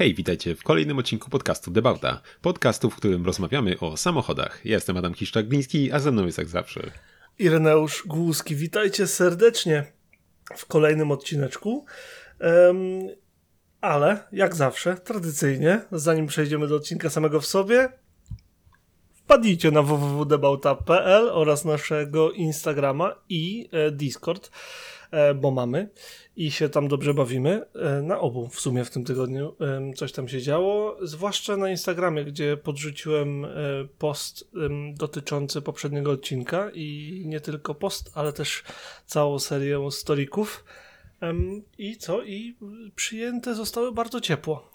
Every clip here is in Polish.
Hej, witajcie w kolejnym odcinku podcastu Debauta. Podcastu, w którym rozmawiamy o samochodach. Ja jestem Adam Kiszczak-Gliński, a ze mną jest jak zawsze. Ireneusz Głuski. Witajcie serdecznie w kolejnym odcineczku. Um, ale, jak zawsze, tradycyjnie, zanim przejdziemy do odcinka samego w sobie, wpadnijcie na www.debauta.pl oraz naszego Instagrama i e, Discord, bo mamy i się tam dobrze bawimy. E, na obu w sumie w tym tygodniu coś tam się działo, zwłaszcza na Instagramie, gdzie podrzuciłem post dotyczący poprzedniego odcinka i nie tylko post, ale też całą serię storików i co? I przyjęte zostały bardzo ciepło.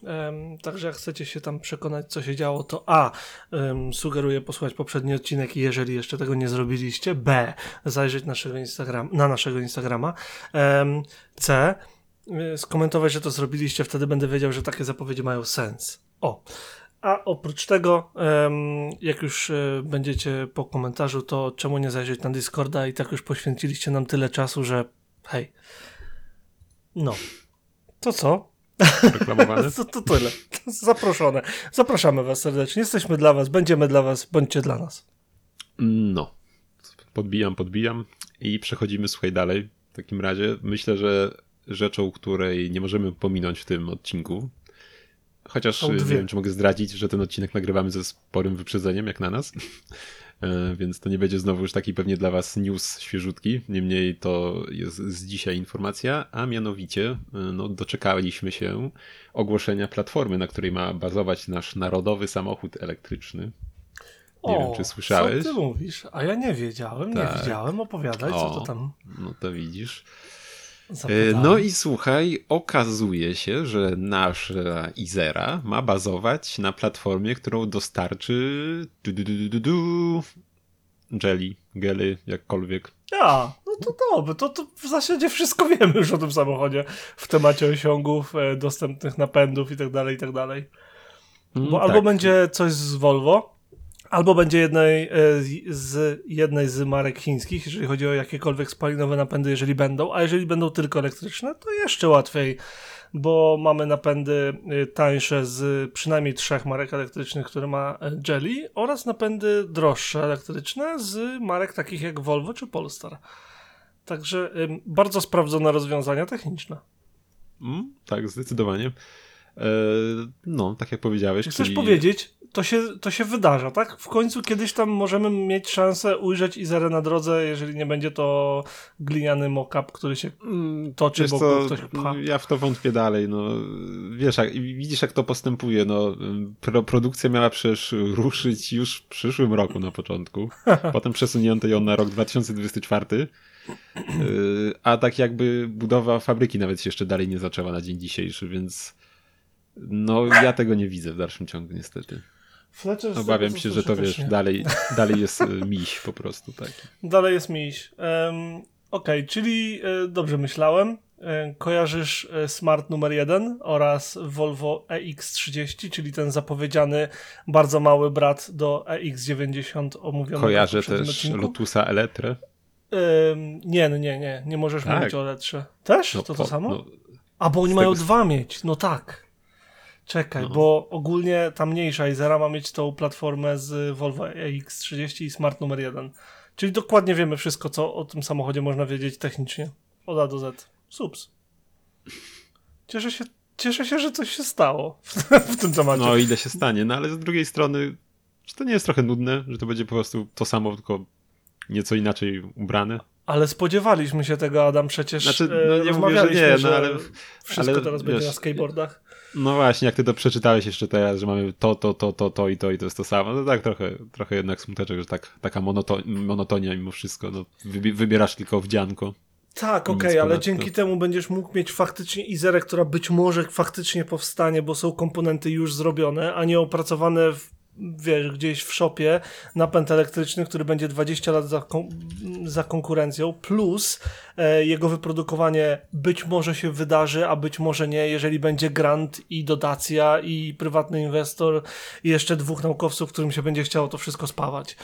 Także jak chcecie się tam przekonać, co się działo, to A. Sugeruję posłuchać poprzedni odcinek, jeżeli jeszcze tego nie zrobiliście. B. Zajrzeć naszego Instagram, na naszego Instagrama. C. Y, skomentować, że to zrobiliście, wtedy będę wiedział, że takie zapowiedzi mają sens. O. A oprócz tego, jak już e, będziecie po komentarzu, to czemu nie zajrzeć na Discorda i tak już poświęciliście nam tyle czasu, że hej, no. To co? Reklamowane? to, to tyle. Zaproszone. Zapraszamy Was serdecznie. Jesteśmy dla Was, będziemy dla Was, bądźcie dla nas. No. Podbijam, podbijam i przechodzimy, słuchaj, dalej. W takim razie myślę, że rzeczą, której nie możemy pominąć w tym odcinku, chociaż nie wiem, czy mogę zdradzić, że ten odcinek nagrywamy ze sporym wyprzedzeniem, jak na nas, więc to nie będzie znowu już taki pewnie dla Was news świeżutki. Niemniej to jest z dzisiaj informacja, a mianowicie e, no, doczekaliśmy się ogłoszenia platformy, na której ma bazować nasz narodowy samochód elektryczny. Nie o, wiem, czy słyszałeś. Co ty mówisz? A ja nie wiedziałem, tak. nie widziałem. Opowiadaj, o, co to tam. No to widzisz. Zapytałem. No i słuchaj, okazuje się, że nasza Izera ma bazować na platformie, którą dostarczy du, du, du, du, du, Jelly, Gely, jakkolwiek. Ja, no to dobrze, to, to w zasadzie wszystko wiemy już o tym samochodzie w temacie osiągów, e, dostępnych napędów i tak dalej, i tak dalej. Mm, Bo mm, albo tak. będzie coś z Volvo, Albo będzie jednej e, z, jednej z marek chińskich, jeżeli chodzi o jakiekolwiek spalinowe napędy, jeżeli będą, a jeżeli będą tylko elektryczne, to jeszcze łatwiej, bo mamy napędy e, tańsze z przynajmniej trzech marek elektrycznych, które ma e, Jelly oraz napędy droższe elektryczne z marek takich jak Volvo czy Polestar. Także bardzo sprawdzone rozwiązania techniczne. Mm, tak, zdecydowanie. No, tak jak powiedziałeś. Chcesz czyli... powiedzieć, to się, to się wydarza, tak? W końcu kiedyś tam możemy mieć szansę ujrzeć Izerę na drodze, jeżeli nie będzie to gliniany mock-up, który się mm, toczy, Wiesz bo co, ktoś pcha. Ja w to wątpię dalej, no. Wiesz, jak, widzisz jak to postępuje, no. Pro, produkcja miała przecież ruszyć już w przyszłym roku na początku. Potem przesunięto ją na rok 2024. Y, a tak jakby budowa fabryki nawet się jeszcze dalej nie zaczęła na dzień dzisiejszy, więc no ja tego nie widzę w dalszym ciągu niestety. Fletcher Obawiam się, że to wiesz, dalej, dalej jest e, miś po prostu taki. Dalej jest miś. Um, Okej, okay, czyli e, dobrze myślałem. E, kojarzysz Smart numer 1 oraz Volvo EX30, czyli ten zapowiedziany bardzo mały brat do EX90 omówionego Kojarzę też odcinku? Lotusa Eletre. nie, no nie, nie, nie możesz tak. mówić o Eletrze. Też? No, to to samo? No, A, bo oni mają tego... dwa mieć, no tak. Czekaj, no. bo ogólnie ta mniejsza Izera ma mieć tą platformę z Volvo EX30 i Smart numer 1. Czyli dokładnie wiemy wszystko, co o tym samochodzie można wiedzieć technicznie. Od A do Z. Subs. Cieszę się, cieszę się, że coś się stało w, w tym temacie. No ile się stanie, no ale z drugiej strony, czy to nie jest trochę nudne, że to będzie po prostu to samo, tylko nieco inaczej ubrane? Ale spodziewaliśmy się tego, Adam, przecież znaczy, no nie mówię, że nie, no ale wszystko ale, teraz wiesz, będzie na skateboardach. No właśnie, jak ty to przeczytałeś jeszcze teraz, że mamy to, to, to, to, to i to i to jest to samo, no tak trochę, trochę jednak smuteczek, że tak, taka monoto monotonia mimo wszystko, no, wybierasz tylko wdzianko. Tak, okej, okay, ale dzięki temu będziesz mógł mieć faktycznie Izerę, która być może faktycznie powstanie, bo są komponenty już zrobione, a nie opracowane w wiesz, gdzieś w shopie napęd elektryczny, który będzie 20 lat za, kon za konkurencją, plus e, jego wyprodukowanie być może się wydarzy, a być może nie, jeżeli będzie grant i dotacja i prywatny inwestor i jeszcze dwóch naukowców, którym się będzie chciało to wszystko spawać.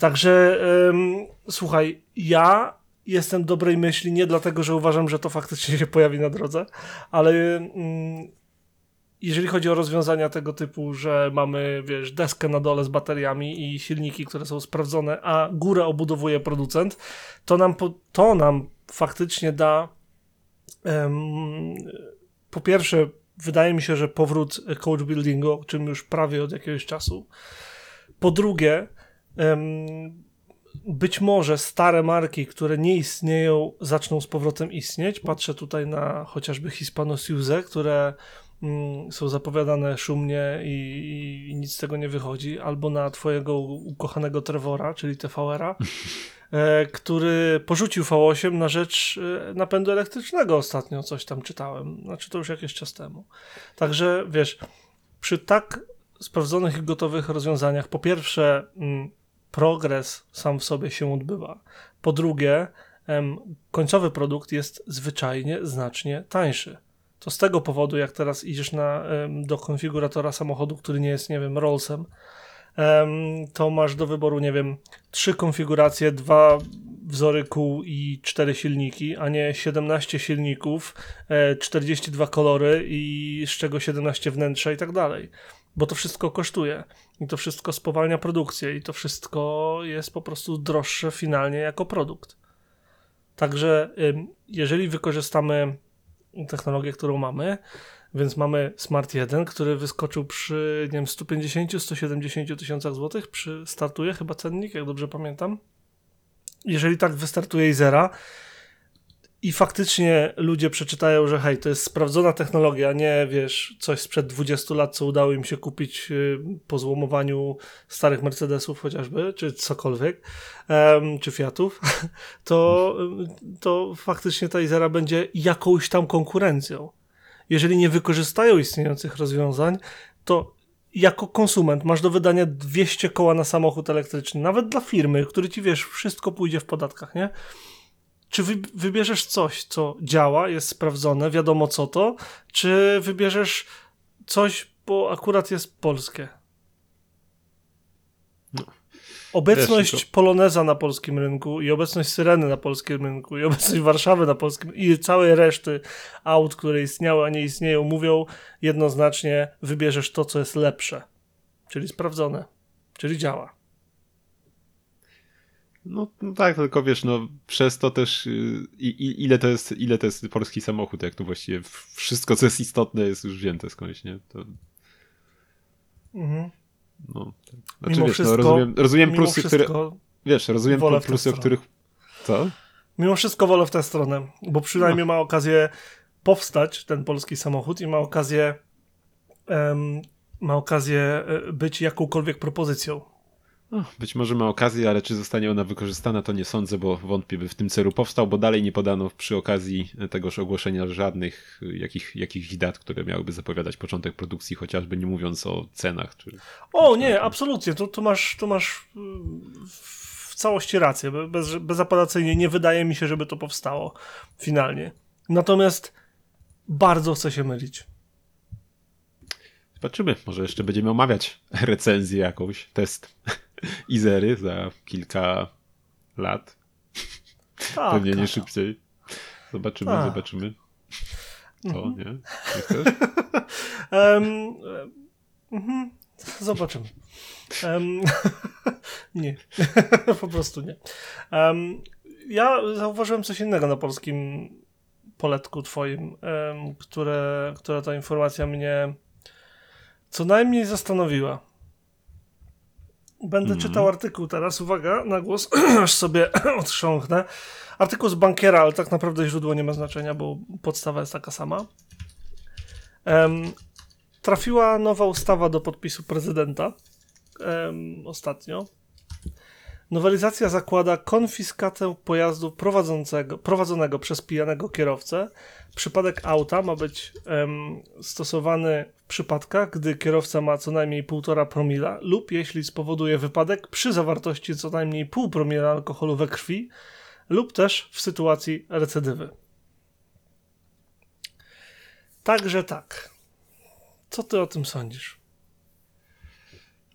Także słuchaj, ja jestem dobrej myśli nie dlatego, że uważam, że to faktycznie się pojawi na drodze, ale jeżeli chodzi o rozwiązania tego typu, że mamy, wiesz, deskę na dole z bateriami i silniki, które są sprawdzone, a górę obudowuje producent, to nam, to nam faktycznie da um, po pierwsze, wydaje mi się, że powrót coach buildingu, o czym już prawie od jakiegoś czasu. Po drugie, um, być może stare marki, które nie istnieją, zaczną z powrotem istnieć. Patrzę tutaj na chociażby Hispano Suze, które są zapowiadane szumnie i, i, nic z tego nie wychodzi, albo na twojego ukochanego Trevora, czyli TVR-a, e, który porzucił V8 na rzecz e, napędu elektrycznego ostatnio, coś tam czytałem. Znaczy to już jakiś czas temu. Także wiesz, przy tak sprawdzonych i gotowych rozwiązaniach, po pierwsze, mm, progres sam w sobie się odbywa. Po drugie, końcowy produkt jest zwyczajnie znacznie tańszy. To z tego powodu, jak teraz idziesz na, do konfiguratora samochodu, który nie jest, nie wiem, Rollsem, to masz do wyboru, nie wiem, trzy konfiguracje, dwa wzory kół i cztery silniki, a nie 17 silników, 42 e, kolory i z czego 17 wnętrza i tak dalej bo to wszystko kosztuje i to wszystko spowalnia produkcję i to wszystko jest po prostu droższe finalnie jako produkt. Także jeżeli wykorzystamy technologię, którą mamy, więc mamy Smart 1, który wyskoczył przy nie wiem, 150-170 tysiącach złotych, przy startuje chyba cennik, jak dobrze pamiętam. Jeżeli tak wystartuje i zera, i faktycznie ludzie przeczytają, że hej, to jest sprawdzona technologia, nie wiesz, coś sprzed 20 lat, co udało im się kupić y, po złomowaniu starych Mercedesów chociażby, czy cokolwiek, czy Fiatów, to, to faktycznie ta Izera będzie jakąś tam konkurencją. Jeżeli nie wykorzystają istniejących rozwiązań, to jako konsument masz do wydania 200 koła na samochód elektryczny, nawet dla firmy, który ci wiesz, wszystko pójdzie w podatkach, nie? Czy wy, wybierzesz coś, co działa, jest sprawdzone, wiadomo co to, czy wybierzesz coś, bo akurat jest polskie? No. Obecność Wiesz, to... Poloneza na polskim rynku i obecność Syreny na polskim rynku i obecność Warszawy na polskim i całej reszty aut, które istniały, a nie istnieją, mówią jednoznacznie wybierzesz to, co jest lepsze, czyli sprawdzone, czyli działa. No, no, tak, tylko wiesz, no przez to też y, i, ile, to jest, ile to jest polski samochód, jak tu właściwie wszystko, co jest istotne jest już wzięte skądś, nie? To... Mhm. No, tak. Znaczy, mimo wiesz, no, wszystko, no, rozumiem, rozumiem plusy, które... Wiesz, rozumiem plusy, o których... Co? Mimo wszystko wolę w tę stronę, bo przynajmniej no. ma okazję powstać ten polski samochód i ma okazję um, ma okazję e, być jakąkolwiek propozycją no, być może ma okazję, ale czy zostanie ona wykorzystana, to nie sądzę, bo wątpię, by w tym celu powstał, bo dalej nie podano przy okazji tegoż ogłoszenia żadnych jakich, jakichś dat, które miałyby zapowiadać początek produkcji, chociażby nie mówiąc o cenach. Czy, o nie, absolutnie, tu, tu, masz, tu masz w całości rację, bez, bezapelacyjnie nie wydaje mi się, żeby to powstało finalnie. Natomiast bardzo chcę się mylić. Zobaczymy, może jeszcze będziemy omawiać recenzję jakąś, test. Izery za kilka lat. Tak, Pewnie nie szybciej. Zobaczymy, tak. zobaczymy. Co, mhm. nie? Nie chcesz? um, um, zobaczymy. Um, nie, po prostu nie. Ja zauważyłem coś innego na polskim poletku twoim, które, która ta informacja mnie co najmniej zastanowiła. Będę mm. czytał artykuł teraz, uwaga, na głos, aż sobie otrząchnę. Artykuł z bankiera, ale tak naprawdę źródło nie ma znaczenia, bo podstawa jest taka sama. Um, trafiła nowa ustawa do podpisu prezydenta um, ostatnio. Nowelizacja zakłada konfiskatę pojazdu prowadzącego, prowadzonego przez pijanego kierowcę. Przypadek auta ma być stosowany w przypadkach, gdy kierowca ma co najmniej 1,5 promila lub jeśli spowoduje wypadek przy zawartości co najmniej pół promila alkoholu we krwi lub też w sytuacji recydywy. Także tak. Co ty o tym sądzisz?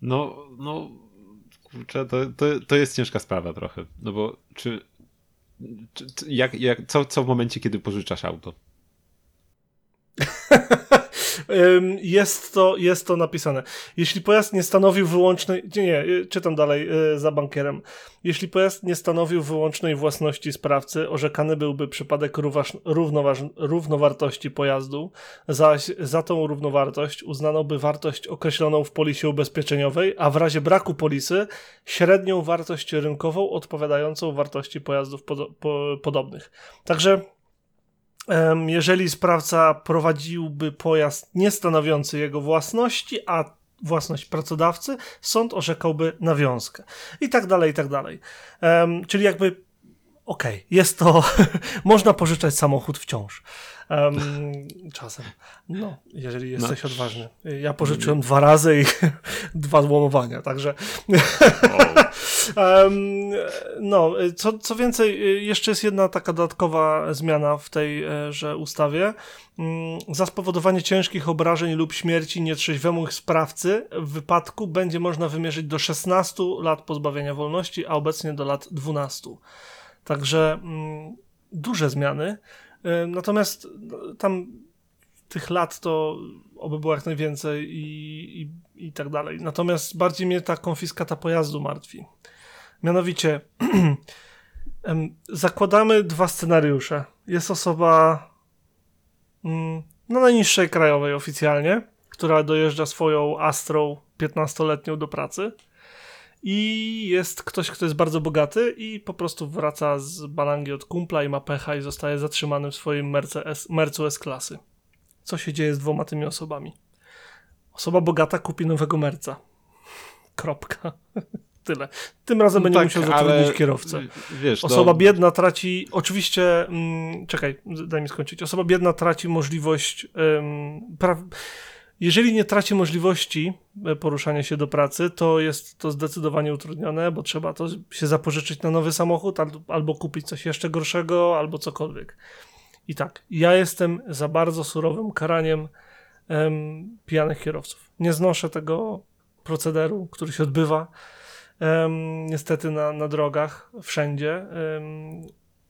No, no kurczę, to, to, to jest ciężka sprawa trochę. No bo czy. czy jak, jak, co, co w momencie, kiedy pożyczasz auto? Jest to, jest to napisane. Jeśli pojazd nie stanowił wyłącznej, nie, nie, czytam dalej y, za bankierem. Jeśli pojazd nie stanowił wyłącznej własności sprawcy, orzekany byłby przypadek równowartości pojazdu, zaś za tą równowartość uznano by wartość określoną w polisie ubezpieczeniowej, a w razie braku polisy średnią wartość rynkową odpowiadającą wartości pojazdów po podobnych. Także jeżeli sprawca prowadziłby pojazd niestanowiący jego własności, a własność pracodawcy, sąd orzekałby nawiązkę. I tak dalej, i tak dalej. Um, czyli jakby, okej, okay, jest to, można pożyczać samochód wciąż. Um, czasem. No, jeżeli jesteś no. odważny. Ja pożyczyłem dwa razy i dwa złomowania, także. Um, no, co, co więcej, jeszcze jest jedna taka dodatkowa zmiana w tejże ustawie. Mm, za spowodowanie ciężkich obrażeń lub śmierci nietrzeźwemu sprawcy w wypadku będzie można wymierzyć do 16 lat pozbawienia wolności, a obecnie do lat 12. Także mm, duże zmiany. Natomiast no, tam tych lat to oby było jak najwięcej i, i, i tak dalej. Natomiast bardziej mnie ta konfiskata pojazdu martwi. Mianowicie zakładamy dwa scenariusze. Jest osoba mm, na najniższej krajowej oficjalnie, która dojeżdża swoją Astrą 15-letnią do pracy i jest ktoś, kto jest bardzo bogaty i po prostu wraca z balangi od kumpla i ma pecha i zostaje zatrzymany w swoim mercu S-klasy. Co się dzieje z dwoma tymi osobami? Osoba bogata kupi nowego merca. Kropka. Tyle. Tym razem no będzie tak, musiał zatrudnić kierowcę. Wiesz, no- Osoba biedna traci, oczywiście, mm, czekaj, daj mi skończyć. Osoba biedna traci możliwość pra jeżeli nie traci możliwości e, poruszania się do pracy, to jest to zdecydowanie utrudnione, bo trzeba to się zapożyczyć na nowy samochód albo kupić coś jeszcze gorszego, albo cokolwiek. I tak, ja jestem za bardzo surowym karaniem em, pijanych kierowców. Nie znoszę tego procederu, który się odbywa em, niestety na, na drogach, wszędzie. Em,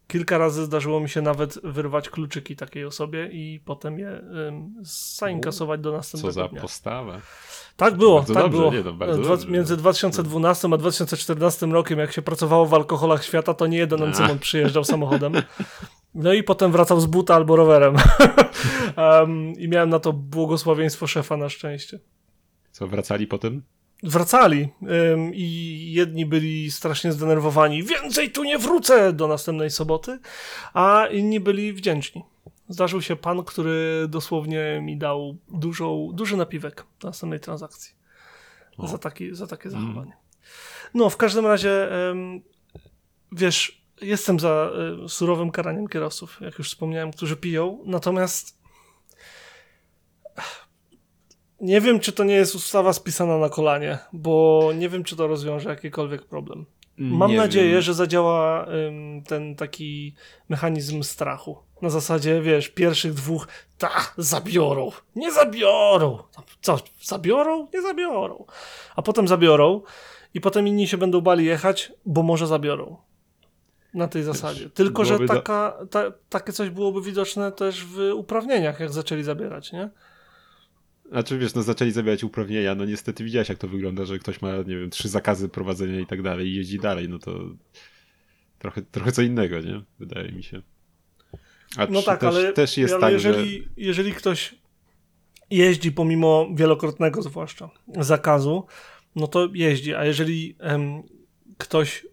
Kilka razy zdarzyło mi się nawet wyrwać kluczyki takiej osobie i potem je um, zainkasować do następnego Co za dnia. postawę. Tak było, bardzo tak dobrze, było. Nie, no, bardzo Dwa, dobrze. Między 2012 a 2014 rokiem, jak się pracowało w alkoholach świata, to nie jeden Encymon przyjeżdżał samochodem. No i potem wracał z buta albo rowerem. um, I miałem na to błogosławieństwo szefa na szczęście. Co, wracali potem? Wracali ym, i jedni byli strasznie zdenerwowani, więcej tu nie wrócę do następnej soboty, a inni byli wdzięczni. Zdarzył się pan, który dosłownie mi dał dużą, duży napiwek na następnej transakcji za, taki, za takie mm. zachowanie. No, w każdym razie, ym, wiesz, jestem za y, surowym karaniem kierowców, jak już wspomniałem, którzy piją, natomiast nie wiem, czy to nie jest ustawa spisana na kolanie, bo nie wiem, czy to rozwiąże jakikolwiek problem. Mam nie nadzieję, wiem. że zadziała ym, ten taki mechanizm strachu. Na zasadzie, wiesz, pierwszych dwóch, ta, zabiorą, nie zabiorą. Co, zabiorą? Nie zabiorą. A potem zabiorą i potem inni się będą bali jechać, bo może zabiorą. Na tej zasadzie. Tylko, że taka, ta, takie coś byłoby widoczne też w uprawnieniach, jak zaczęli zabierać, nie? Znaczy wiesz, no zaczęli zabierać uprawnienia, no niestety widziałeś jak to wygląda, że ktoś ma, nie wiem, trzy zakazy prowadzenia i tak dalej i jeździ dalej, no to trochę, trochę co innego, nie? Wydaje mi się. A no tak, też, ale, też jest ale tak, jeżeli, że... jeżeli ktoś jeździ pomimo wielokrotnego zwłaszcza zakazu, no to jeździ, a jeżeli em, ktoś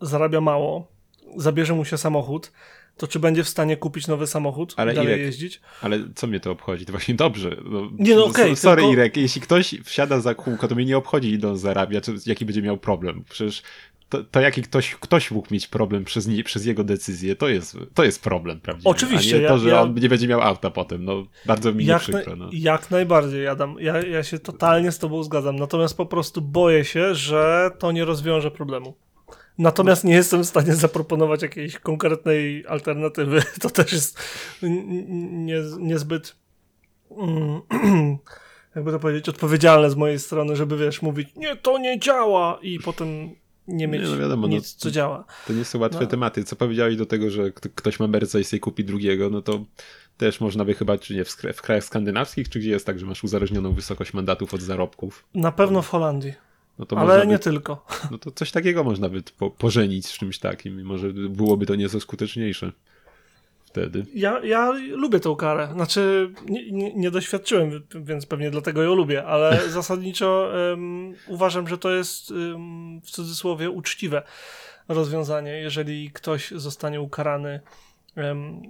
zarabia mało, zabierze mu się samochód, to czy będzie w stanie kupić nowy samochód ale i dalej Irek, jeździć? Ale co mnie to obchodzi? To właśnie dobrze. No, nie no okej. Okay, sorry tylko... Irek, jeśli ktoś wsiada za kółko, to mnie nie obchodzi idąc zarabia, czy, jaki będzie miał problem. Przecież to, to jaki ktoś, ktoś mógł mieć problem przez, nie, przez jego decyzję, to jest, to jest problem, prawda? Oczywiście. A nie to, że ja, on nie będzie miał auta potem, no bardzo mi jak przykro. No. Jak najbardziej, Adam. Ja, ja się totalnie z tobą zgadzam, natomiast po prostu boję się, że to nie rozwiąże problemu. Natomiast nie jestem w stanie zaproponować jakiejś konkretnej alternatywy. To też jest nie, niezbyt mm, jakby to powiedzieć, odpowiedzialne z mojej strony, żeby wiesz, mówić, nie, to nie działa i potem nie mieć nie, no wiadomo, nic, no, co działa. To nie są łatwe no. tematy. Co powiedziałeś do tego, że ktoś ma Merca i sobie kupi drugiego, no to też można by chyba, czy nie, w, w krajach skandynawskich, czy gdzie jest tak, że masz uzależnioną wysokość mandatów od zarobków? Na pewno w Holandii. No to Ale nie by, tylko. No to coś takiego można by po, pożenić z czymś takim. Może byłoby to nieco skuteczniejsze wtedy. Ja, ja lubię tą karę. Znaczy, nie, nie, nie doświadczyłem, więc pewnie dlatego ją lubię, ale zasadniczo um, uważam, że to jest um, w cudzysłowie uczciwe rozwiązanie, jeżeli ktoś zostanie ukarany um,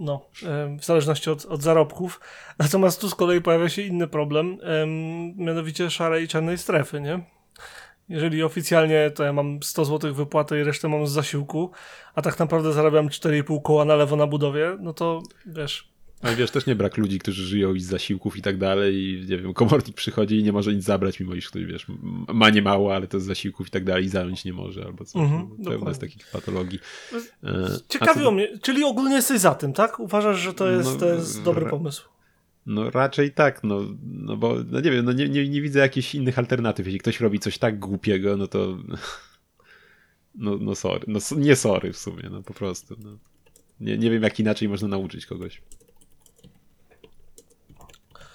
no, w zależności od, od zarobków. Natomiast tu z kolei pojawia się inny problem, mianowicie szarej i czarnej strefy, nie? Jeżeli oficjalnie to ja mam 100 zł wypłaty i resztę mam z zasiłku, a tak naprawdę zarabiam 4,5 koła na lewo na budowie, no to wiesz, ale wiesz, też nie brak ludzi, którzy żyją i z zasiłków i tak dalej i nie wiem, komornik przychodzi i nie może nic zabrać, mimo iż ktoś, wiesz, ma nie mało, ale to z zasiłków i tak dalej i zająć nie może albo coś. No, pełno jest takich patologii. E, Ciekawiło mnie, czyli ogólnie jesteś za tym, tak? Uważasz, że to jest, no, to jest dobry pomysł? No raczej tak, no, no bo no nie wiem, no nie, nie, nie widzę jakichś innych alternatyw. Jeśli ktoś robi coś tak głupiego, no to no, no sorry, no nie sorry w sumie, no po prostu. No. Nie, nie wiem jak inaczej można nauczyć kogoś.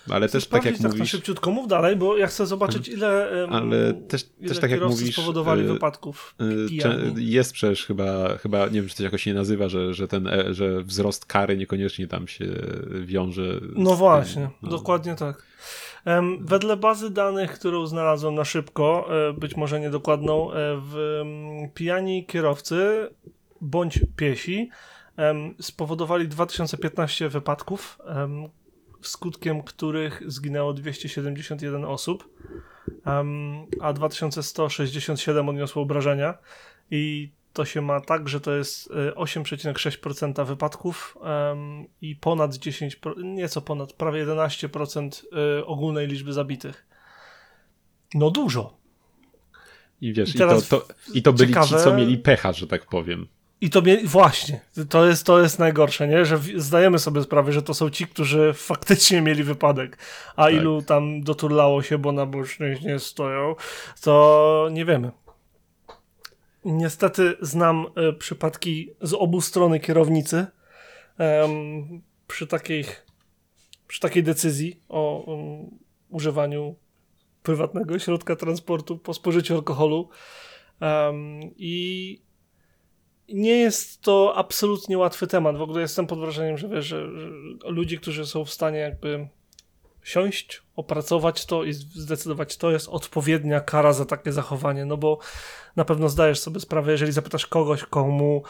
Ale też tak jak tak mówisz... szybciutko, mów dalej, bo ja chcę zobaczyć ile Ale też, ile też tak jak mówisz... spowodowali y, wypadków y, Jest przecież chyba, chyba, nie wiem czy to jakoś się nazywa, że, że ten, e, że wzrost kary niekoniecznie tam się wiąże No właśnie, tym, no. dokładnie tak. Wedle bazy danych, którą znalazłem na szybko, e, być może niedokładną, e, w pijani kierowcy bądź piesi spowodowali 2015 wypadków, skutkiem których zginęło 271 osób, a 2167 odniosło obrażenia. I to się ma tak, że to jest 8,6% e, wypadków i ponad 10, nieco ponad, prawie 11% e, ogólnej liczby zabitych. No dużo. I wiesz, i, i to, to, i to byli ciekawe... ci, co mieli pecha, że tak powiem. I to właśnie, to jest, to jest najgorsze, nie? że zdajemy sobie sprawę, że to są ci, którzy faktycznie mieli wypadek, a tak. ilu tam doturlało się, bo na bocznych nie stoją, to nie wiemy. Niestety znam y, przypadki z obu strony kierownicy um, przy, takiej, przy takiej decyzji o um, używaniu prywatnego środka transportu po spożyciu alkoholu um, i nie jest to absolutnie łatwy temat. W ogóle jestem pod wrażeniem, że wiesz, że, że ludzi, którzy są w stanie jakby siąść, opracować to i zdecydować, to jest odpowiednia kara za takie zachowanie, no bo na pewno zdajesz sobie sprawę, jeżeli zapytasz kogoś, komu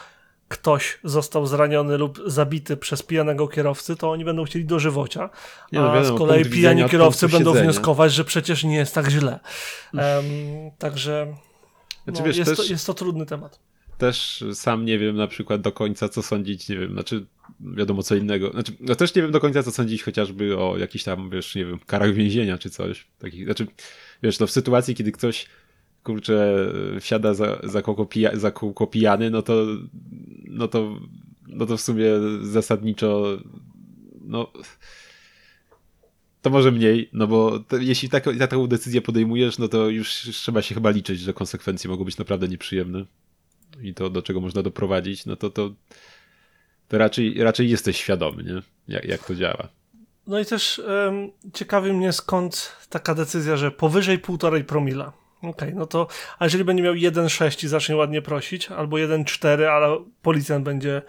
ktoś został zraniony lub zabity przez pijanego kierowcy, to oni będą chcieli dożywocia, nie, no, a z kolei pijani kierowcy będą wnioskować, że przecież nie jest tak źle. Um, także znaczy, no, wiesz, jest, też... to, jest to trudny temat też sam nie wiem na przykład do końca co sądzić, nie wiem, znaczy wiadomo co innego, znaczy no też nie wiem do końca co sądzić chociażby o jakichś tam, wiesz, nie wiem, karach więzienia czy coś, takich, znaczy wiesz, no w sytuacji, kiedy ktoś kurczę wsiada za, za, kółko, pija, za kółko pijany, no to no to no to w sumie zasadniczo no to może mniej, no bo to, jeśli tak, taką decyzję podejmujesz, no to już trzeba się chyba liczyć, że konsekwencje mogą być naprawdę nieprzyjemne i to, do czego można doprowadzić, no to, to, to raczej, raczej jesteś świadomy, nie? Jak, jak to działa. No i też um, ciekawi mnie skąd taka decyzja, że powyżej półtorej promila. Okej, okay, no to, a jeżeli będzie miał 1,6 i zacznie ładnie prosić, albo 1,4, ale policjant będzie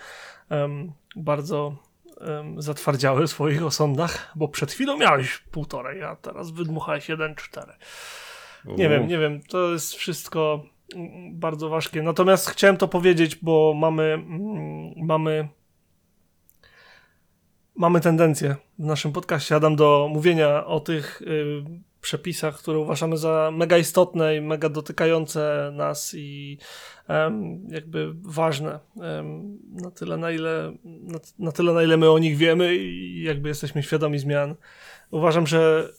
um, bardzo um, zatwardziały w swoich osądach, bo przed chwilą miałeś półtorej, a teraz wydmuchałeś 1,4. Nie wiem, nie wiem, to jest wszystko bardzo ważkie. Natomiast chciałem to powiedzieć, bo mamy, mm, mamy, mamy tendencję w naszym podcaście, Adam, do mówienia o tych y, przepisach, które uważamy za mega istotne i mega dotykające nas i um, jakby ważne um, na tyle, na ile, na, na tyle, na ile my o nich wiemy i jakby jesteśmy świadomi zmian. Uważam, że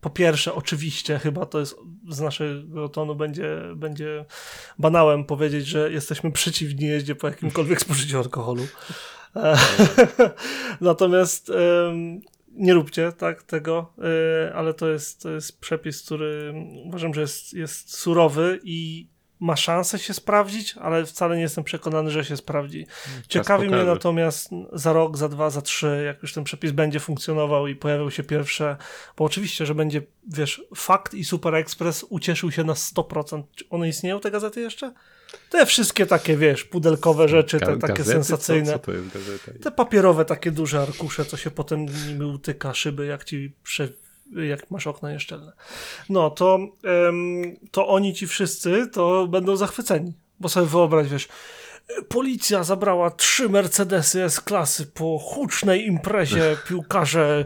po pierwsze, oczywiście, chyba to jest z naszego tonu będzie, będzie banałem powiedzieć, że jesteśmy przeciwni jeździe po jakimkolwiek spożyciu alkoholu. Natomiast nie róbcie tak tego, e, ale to jest, to jest przepis, który uważam, że jest, jest surowy i ma szansę się sprawdzić, ale wcale nie jestem przekonany, że się sprawdzi. Ciekawi mnie natomiast za rok, za dwa, za trzy, jak już ten przepis będzie funkcjonował i pojawią się pierwsze, bo oczywiście, że będzie, wiesz, Fakt i Super Express ucieszył się na 100%. Czy one istnieją, te gazety jeszcze? Te wszystkie takie, wiesz, pudelkowe rzeczy, te takie sensacyjne. Co, co? Te papierowe, takie duże arkusze, co się potem nimi utyka szyby, jak ci prze jak masz okna nieszczelne. No to, to oni ci wszyscy to będą zachwyceni, bo sobie wyobraź, wiesz, policja zabrała trzy Mercedesy S-klasy po hucznej imprezie, piłkarze,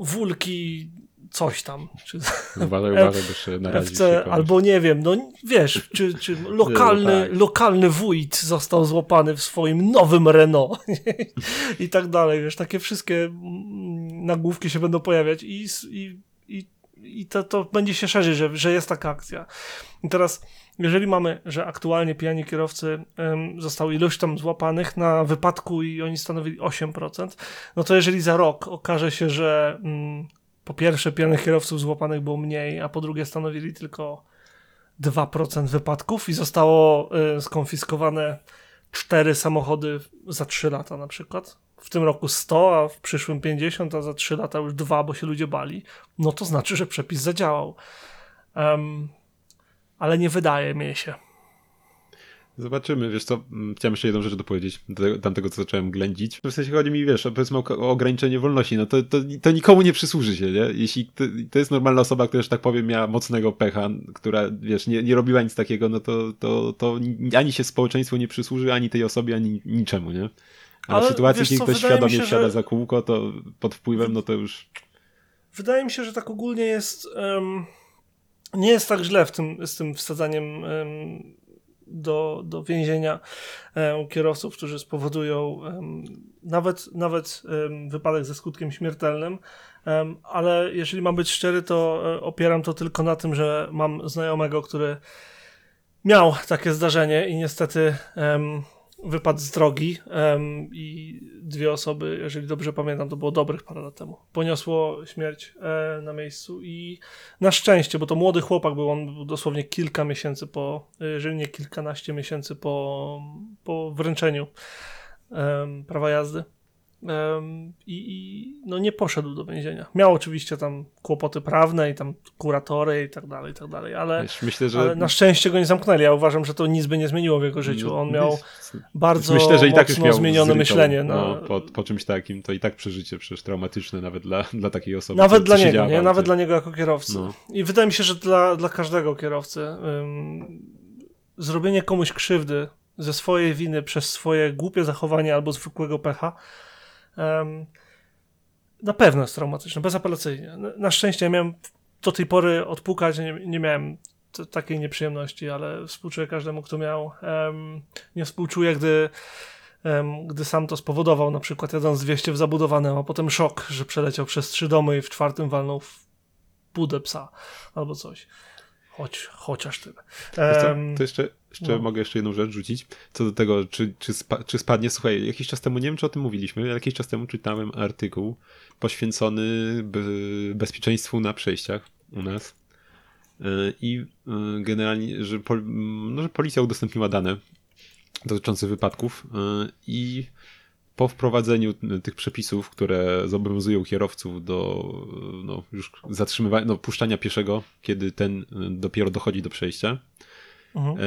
wulki coś tam. Czy, uważaj, uważaj, bo się narazić FC, Albo nie wiem, no wiesz, czy, czy lokalny, tak. lokalny wójt został złapany w swoim nowym Renault i tak dalej, wiesz, takie wszystkie mm, nagłówki się będą pojawiać i, i, i, i to, to będzie się szerzyć, że, że jest taka akcja. I teraz jeżeli mamy, że aktualnie pijani kierowcy um, zostało ilość tam złapanych na wypadku i oni stanowili 8%, no to jeżeli za rok okaże się, że um, po pierwsze pijanych kierowców złapanych było mniej, a po drugie stanowili tylko 2% wypadków i zostało y, skonfiskowane 4 samochody za 3 lata na przykład. W tym roku 100, a w przyszłym 50, a za 3 lata już 2, bo się ludzie bali. No to znaczy, że przepis zadziałał. Um, ale nie wydaje mi się. Zobaczymy, wiesz co, mm, chciałem jeszcze jedną rzecz dopowiedzieć, do tamtego, co zacząłem ględzić. W sensie chodzi mi, wiesz, powiedzmy o, o ograniczenie wolności, no to, to, to, nikomu nie przysłuży się, nie? Jeśli to, to, jest normalna osoba, która, że tak powiem, miała mocnego pecha, która, wiesz, nie, nie robiła nic takiego, no to, to, to ani się społeczeństwu nie przysłuży, ani tej osobie, ani niczemu, nie? A Ale w sytuacji, kiedy ktoś świadomie się, wsiada że... za kółko, to pod wpływem, no to już... Wydaje mi się, że tak ogólnie jest... Um, nie jest tak źle w tym, z tym wsadzaniem um, do, do więzienia kierowców, którzy spowodują nawet, nawet wypadek ze skutkiem śmiertelnym. Ale jeżeli mam być szczery, to e, opieram to tylko na tym, że mam znajomego, który miał takie zdarzenie i niestety wypadł z drogi um, i dwie osoby, jeżeli dobrze pamiętam, to było dobrych parę lat temu, poniosło śmierć e, na miejscu i na szczęście, bo to młody chłopak był, on był dosłownie kilka miesięcy po, jeżeli nie kilkanaście miesięcy po, po wręczeniu e, prawa jazdy. I, i, no nie poszedł do więzienia. Miał oczywiście tam kłopoty prawne i tam kuratory i tak dalej, i tak dalej, ale, myślę, że... ale na szczęście go nie zamknęli. Ja uważam, że to nic by nie zmieniło w jego życiu. On miał bardzo myślę, że i tak już miał zmienione myślenie. No, no, po, po, czymś takim, to i tak przeżycie przecież traumatyczne nawet dla, dla takiej osoby. Nawet dla niego, nie? Nawet dla niego jako kierowcy. No. I wydaje mi się, że dla, dla każdego kierowcy um, zrobienie komuś krzywdy ze swojej winy przez swoje głupie zachowanie albo zwykłego pecha na pewno jest traumatyczne, bezapelacyjnie. Na, szczęście ja miałem do tej pory odpukać, nie, nie miałem takiej nieprzyjemności, ale współczuję każdemu, kto miał. Um, nie współczuję, gdy, um, gdy sam to spowodował, na przykład jadąc 200 w zabudowanym, a potem szok, że przeleciał przez trzy domy i w czwartym walnął w budę psa albo coś. Choć, chociaż tyle. Um, to jeszcze, jeszcze no. mogę jeszcze jedną rzecz rzucić. Co do tego, czy, czy, spa, czy spadnie. Słuchaj, jakiś czas temu, nie wiem czy o tym mówiliśmy, ale jakiś czas temu czytałem artykuł poświęcony bezpieczeństwu na przejściach u nas. E, I e, generalnie, że, pol, no, że policja udostępniła dane dotyczące wypadków e, i po wprowadzeniu tych przepisów, które zobowiązują kierowców do no, już zatrzymywania, no, puszczania pieszego, kiedy ten dopiero dochodzi do przejścia. Mhm. E,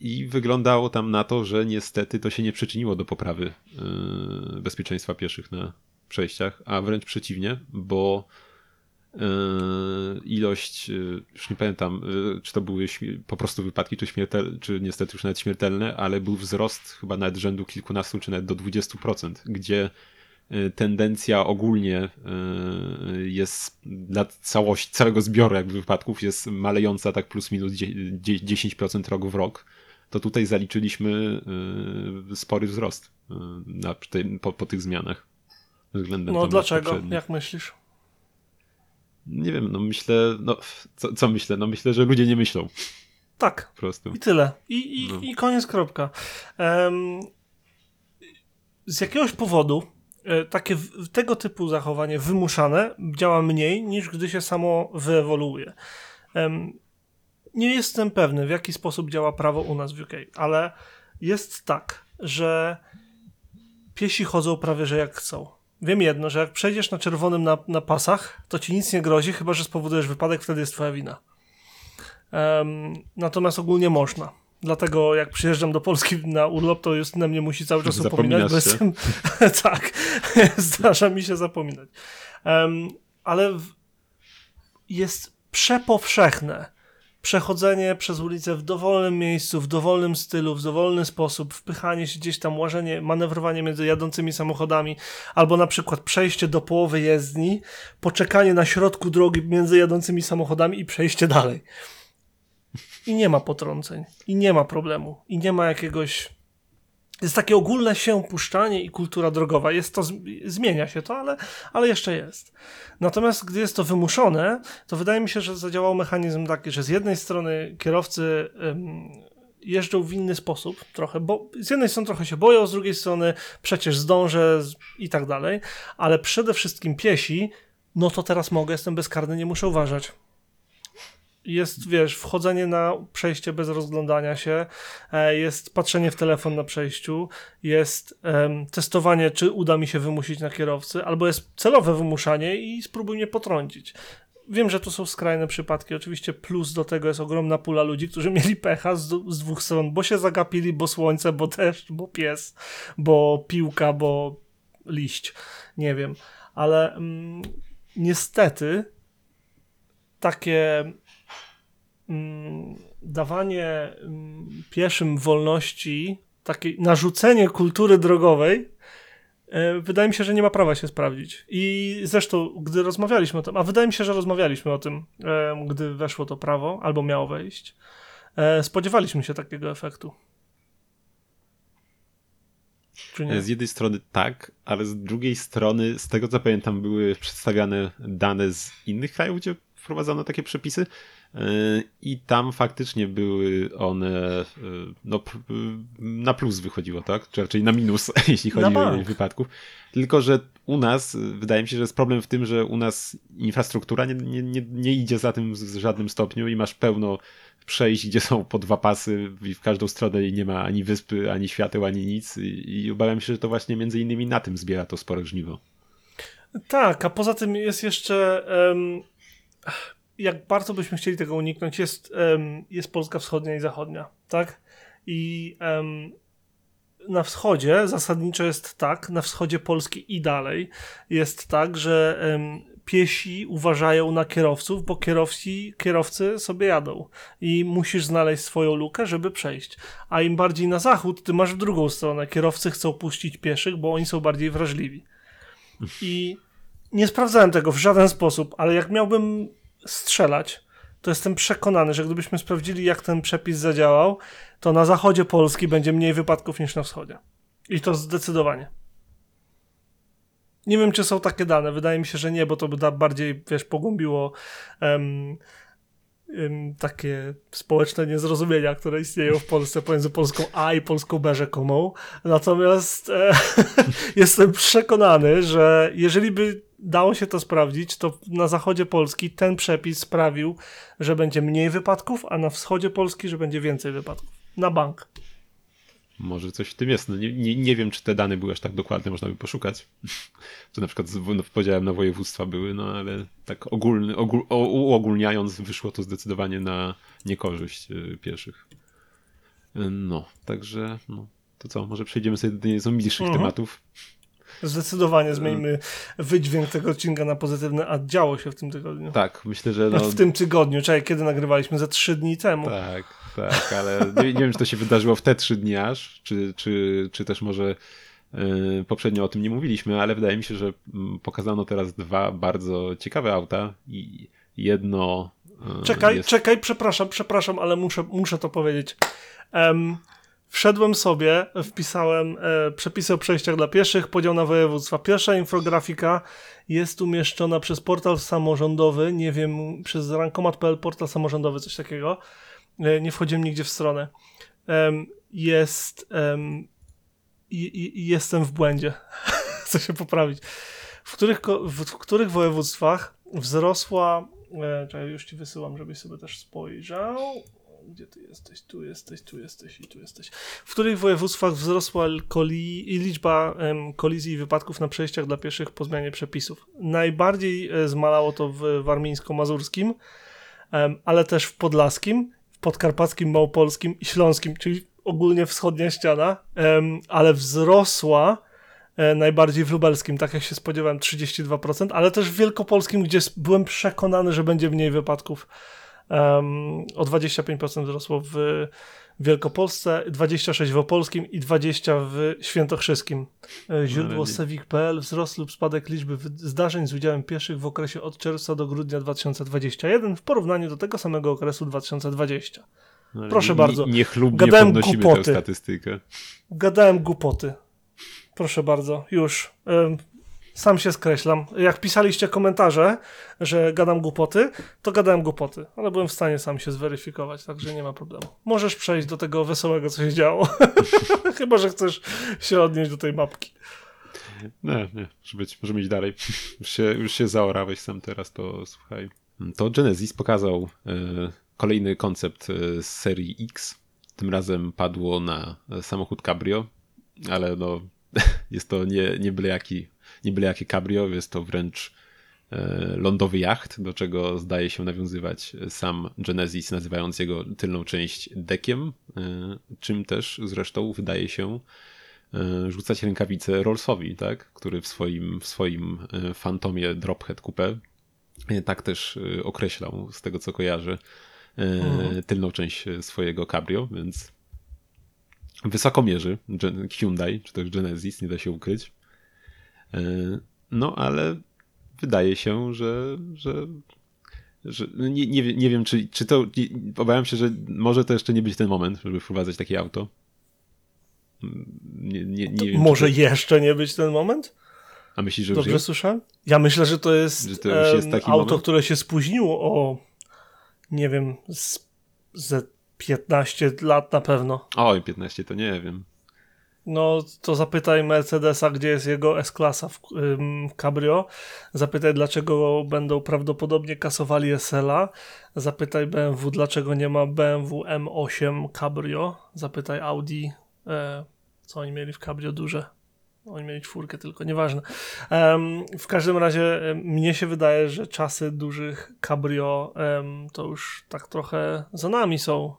I wyglądało tam na to, że niestety to się nie przyczyniło do poprawy e, bezpieczeństwa pieszych na przejściach, a wręcz przeciwnie, bo e, ilość, już nie pamiętam, czy to były po prostu wypadki, czy, śmiertel, czy niestety już nawet śmiertelne, ale był wzrost chyba nawet rzędu kilkunastu, czy nawet do 20%, gdzie tendencja ogólnie jest dla całości, całego zbioru jakby wypadków jest malejąca tak plus minus 10% rok w rok, to tutaj zaliczyliśmy spory wzrost na, po, po tych zmianach względem No dlaczego? Jak myślisz? Nie wiem, no myślę, no co, co, myślę? No myślę, że ludzie nie myślą. Tak. Po prostu. I tyle. I, i, no. i koniec, kropka. Um, z jakiegoś powodu takie tego typu zachowanie wymuszane działa mniej niż gdy się samo wyewoluuje. Nie jestem pewny, w jaki sposób działa prawo u nas w UK, ale jest tak, że piesi chodzą prawie że jak chcą. Wiem jedno, że jak przejdziesz na czerwonym na, na pasach, to ci nic nie grozi, chyba że spowodujesz wypadek, wtedy jest twoja wina. Um, natomiast ogólnie można. Dlatego jak przyjeżdżam do Polski na urlop, to jest na mnie musi cały czas upominać, bo jestem... tak, zdarza mi się zapominać. Um, ale w... jest przepowszechne przechodzenie przez ulicę w dowolnym miejscu, w dowolnym stylu, w dowolny sposób, wpychanie się gdzieś tam, łażenie, manewrowanie między jadącymi samochodami, albo na przykład przejście do połowy jezdni, poczekanie na środku drogi między jadącymi samochodami i przejście dalej. I nie ma potrąceń, i nie ma problemu, i nie ma jakiegoś jest takie ogólne się puszczanie i kultura drogowa. Jest to, zmienia się to, ale, ale jeszcze jest. Natomiast gdy jest to wymuszone, to wydaje mi się, że zadziałał mechanizm taki, że z jednej strony kierowcy ym, jeżdżą w inny sposób trochę, bo z jednej strony trochę się boją, z drugiej strony przecież zdążę i tak dalej, ale przede wszystkim piesi, no to teraz mogę, jestem bezkarny, nie muszę uważać jest, wiesz, wchodzenie na przejście bez rozglądania się, e, jest patrzenie w telefon na przejściu, jest um, testowanie, czy uda mi się wymusić na kierowcy, albo jest celowe wymuszanie i spróbuj mnie potrącić. Wiem, że to są skrajne przypadki. Oczywiście plus do tego jest ogromna pula ludzi, którzy mieli pecha z, z dwóch stron, bo się zagapili, bo słońce, bo deszcz, bo pies, bo piłka, bo liść. Nie wiem. Ale mm, niestety takie dawanie mm, pieszym wolności, takie narzucenie kultury drogowej, e, wydaje mi się, że nie ma prawa się sprawdzić. I zresztą, gdy rozmawialiśmy o tym, a wydaje mi się, że rozmawialiśmy o tym, e, gdy weszło to prawo, albo miało wejść, e, spodziewaliśmy się takiego efektu. Z jednej strony tak, ale z drugiej strony, z tego co pamiętam, były przedstawiane dane z innych krajów, gdzie wprowadzono takie przepisy, i tam faktycznie były one no, na plus wychodziło, tak? Czy raczej na minus, jeśli chodzi o wypadków. Tylko, że u nas, wydaje mi się, że jest problem w tym, że u nas infrastruktura nie, nie, nie, idzie za tym w żadnym stopniu i masz pełno przejść, gdzie są po dwa pasy w każdą stronę i nie ma ani wyspy, ani świateł, ani nic. I, i obawiam się, że to właśnie między innymi na tym zbiera to spore żniwo. Tak, a poza tym jest jeszcze. Um jak bardzo byśmy chcieli tego uniknąć, jest, jest Polska wschodnia i zachodnia, tak? I na wschodzie zasadniczo jest tak, na wschodzie Polski i dalej jest tak, że piesi uważają na kierowców, bo kierowcy, kierowcy sobie jadą i musisz znaleźć swoją lukę, żeby przejść. A im bardziej na zachód, ty masz w drugą stronę. Kierowcy chcą puścić pieszych, bo oni są bardziej wrażliwi. I nie sprawdzałem tego w żaden sposób, ale jak miałbym strzelać, to jestem przekonany, że gdybyśmy sprawdzili, jak ten przepis zadziałał, to na zachodzie Polski będzie mniej wypadków niż na wschodzie. I to zdecydowanie. Nie wiem, czy są takie dane. Wydaje mi się, że nie, bo to by bardziej, wiesz, pogłębiło um, um, takie społeczne niezrozumienia, które istnieją w Polsce pomiędzy polską A i polską B rzekomą. Natomiast e, jestem przekonany, że jeżeli by dało się to sprawdzić, to na zachodzie Polski ten przepis sprawił, że będzie mniej wypadków, a na wschodzie Polski, że będzie więcej wypadków. Na bank. Może coś w tym jest. No nie, nie, nie wiem, czy te dane były aż tak dokładne, można by poszukać. To na przykład z no, podziałem na województwa były, no ale tak ogólny, ogól, uogólniając, wyszło to zdecydowanie na niekorzyść y, pieszych. No, także no, to co, może przejdziemy sobie do nieco milszych uh mhm. tematów. Zdecydowanie zmieńmy wydźwięk tego odcinka na pozytywny, a działo się w tym tygodniu. Tak, myślę, że. No... W tym tygodniu, czekaj, kiedy nagrywaliśmy? Za trzy dni temu. Tak, tak, ale nie, nie wiem, czy to się wydarzyło w te trzy dni aż, czy, czy, czy też może. Yy, poprzednio o tym nie mówiliśmy, ale wydaje mi się, że mm, pokazano teraz dwa bardzo ciekawe auta i jedno. Yy, czekaj, jest... czekaj, przepraszam, przepraszam, ale muszę, muszę to powiedzieć. Um, Wszedłem sobie, wpisałem e, przepisy o przejściach dla pieszych, podział na województwa. Pierwsza infografika jest umieszczona przez portal samorządowy, nie wiem, przez rankomat.pl, portal samorządowy, coś takiego. E, nie wchodziłem nigdzie w stronę. E, jest. I, jestem w błędzie. Chcę się poprawić. W których, w których województwach wzrosła E, czekaj, już ci wysyłam, żebyś sobie też spojrzał. Gdzie ty jesteś? Tu jesteś, tu jesteś i tu jesteś. W których województwach wzrosła koli liczba em, kolizji i wypadków na przejściach dla pieszych po zmianie przepisów? Najbardziej e, zmalało to w warmińsko-mazurskim, em, ale też w podlaskim, w podkarpackim, małopolskim i śląskim, czyli ogólnie wschodnia ściana, em, ale wzrosła e, najbardziej w lubelskim, tak jak się spodziewałem, 32%, ale też w wielkopolskim, gdzie byłem przekonany, że będzie mniej wypadków. Um, o 25% wzrosło w Wielkopolsce, 26% w Opolskim i 20% w Świętokrzyskim. E, Źródło Sewik.pl wzrost lub spadek liczby zdarzeń z udziałem pieszych w okresie od czerwca do grudnia 2021 w porównaniu do tego samego okresu 2020. No, Proszę nie, bardzo. Nie, niechlubnie Gadałem podnosimy głupoty. tę statystykę. Gadałem głupoty. Proszę bardzo, już. Sam się skreślam. Jak pisaliście komentarze, że gadam głupoty, to gadałem głupoty, ale byłem w stanie sam się zweryfikować, także nie ma problemu. Możesz przejść do tego wesołego, co się działo. Chyba, że chcesz się odnieść do tej mapki. Nie, nie, może być, możemy iść dalej. Już się, już się zaorałeś sam teraz, to słuchaj. To Genesis pokazał e, kolejny koncept e, z serii X. Tym razem padło na e, samochód Cabrio, ale no jest to nie, nie, byle jaki, nie byle jakie Cabrio, jest to wręcz e, lądowy jacht, do czego zdaje się nawiązywać sam Genesis, nazywając jego tylną część dekiem, e, czym też zresztą wydaje się e, rzucać rękawice Rollsowi, tak? który w swoim, w swoim Fantomie Drophead Coupe tak też określał, z tego co kojarzę, Mhm. tylną część swojego cabrio, więc wysoko mierzy Hyundai, czy też Genesis, nie da się ukryć. E, No, ale wydaje się, że, że, że no nie, nie, nie wiem, czy, czy to. nie- Obawiam się, że może to jeszcze nie być ten moment, żeby wprowadzać takie auto. Nie, nie, nie wiem, Może to, jeszcze nie być ten moment? A myślisz, że już Dobrze słyszę? Ja myślę, że to jest, Że to jest auto, moment? które się spóźniło o nie wiem, z, ze 15 lat na pewno. Oj, 15 to nie wiem. No, to zapytaj Mercedesa, gdzie jest jego S-klasa w, ym, Cabrio. Zapytaj, dlaczego będą prawdopodobnie kasowali SL-a. Zapytaj BMW, dlaczego nie ma BMW M8 Cabrio. Zapytaj Audi, e, co oni mieli w Cabrio duże. Oni mieli czwórkę tylko, nieważne. Em, w każdym razie mnie się wydaje, że czasy dużych cabrio em, to już tak trochę za nami są.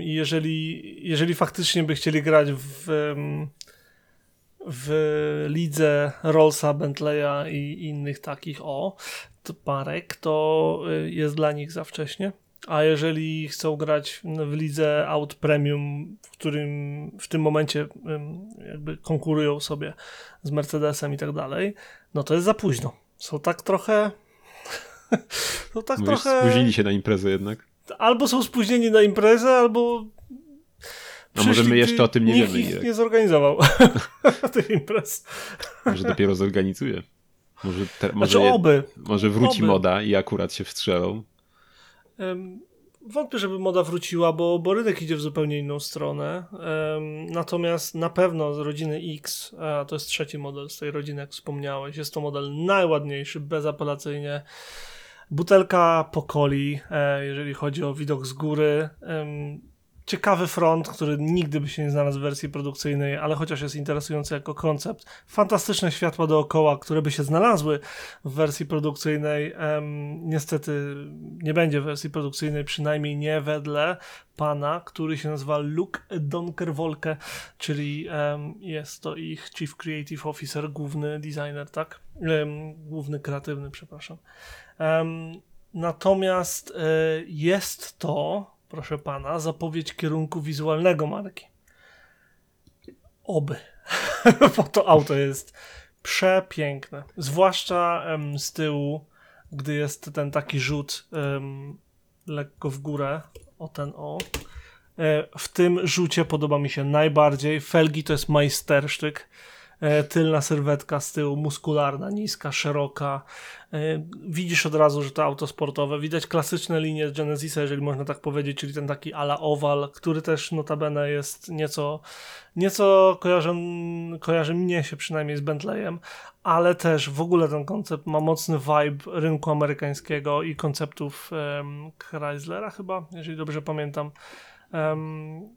I jeżeli, jeżeli faktycznie by chcieli grać w, w lidze Rollsa, Bentleya i innych takich o to parek, to y, jest dla nich za wcześnie. A jeżeli chcą grać w lidze aut premium, w którym w tym momencie jakby konkurują sobie z Mercedesem i tak dalej, no to jest za późno. Są tak trochę. Są tak Mówisz, trochę. spóźnili się na imprezę jednak. Albo są spóźnieni na imprezę, albo. A może my jeszcze o tym nie nikt wiemy, jak. nie zorganizował tych imprez. Może dopiero zorganizuje. Może, te, może, Znaczy je, oby. może wróci oby. moda i akurat się wstrzelą. Em, Wątpię, żeby moda wróciła, bo, bo rynek idzie w zupełnie inną stronę. Em, natomiast na pewno z rodziny X, a to jest trzeci model z tej rodziny, jak wspomniałeś, jest to model najładniejszy, bezapelacyjnie. Butelka pokoli, e, jeżeli chodzi o widok z góry. Ciekawy front, który nigdy by się nie znalazł w wersji produkcyjnej, ale chociaż jest interesujący jako koncept. Fantastyczne światła dookoła, które by się znalazły w wersji produkcyjnej. Niestety nie będzie w wersji produkcyjnej, przynajmniej nie wedle pana, który się nazywa Luke Donkerwolke, czyli jest to ich Chief Creative Officer, główny designer, tak? Główny kreatywny, przepraszam. Natomiast e, jest to, proszę pana, zapowiedź kierunku wizualnego marki. Oby. Bo to auto jest przepiękne. Zwłaszcza em, z tyłu, gdy jest ten taki rzut em, lekko w górę, o ten o. E, W tym rzucie podoba mi się najbardziej. Felgi to jest majstersztyk. E, tylna sylwetka z tyłu, muskularna, niska, szeroka. E, widzisz od razu, że to auto sportowe. Widać klasyczne linie Genesisa, jeżeli można tak powiedzieć, czyli ten taki ala oval, który też notabene jest nieco, nieco kojarzy, kojarzy mnie się przynajmniej z Bentleyem, ale też w ogóle ten koncept ma mocny vibe rynku amerykańskiego i konceptów um, Chryslera chyba, jeżeli dobrze pamiętam. Um,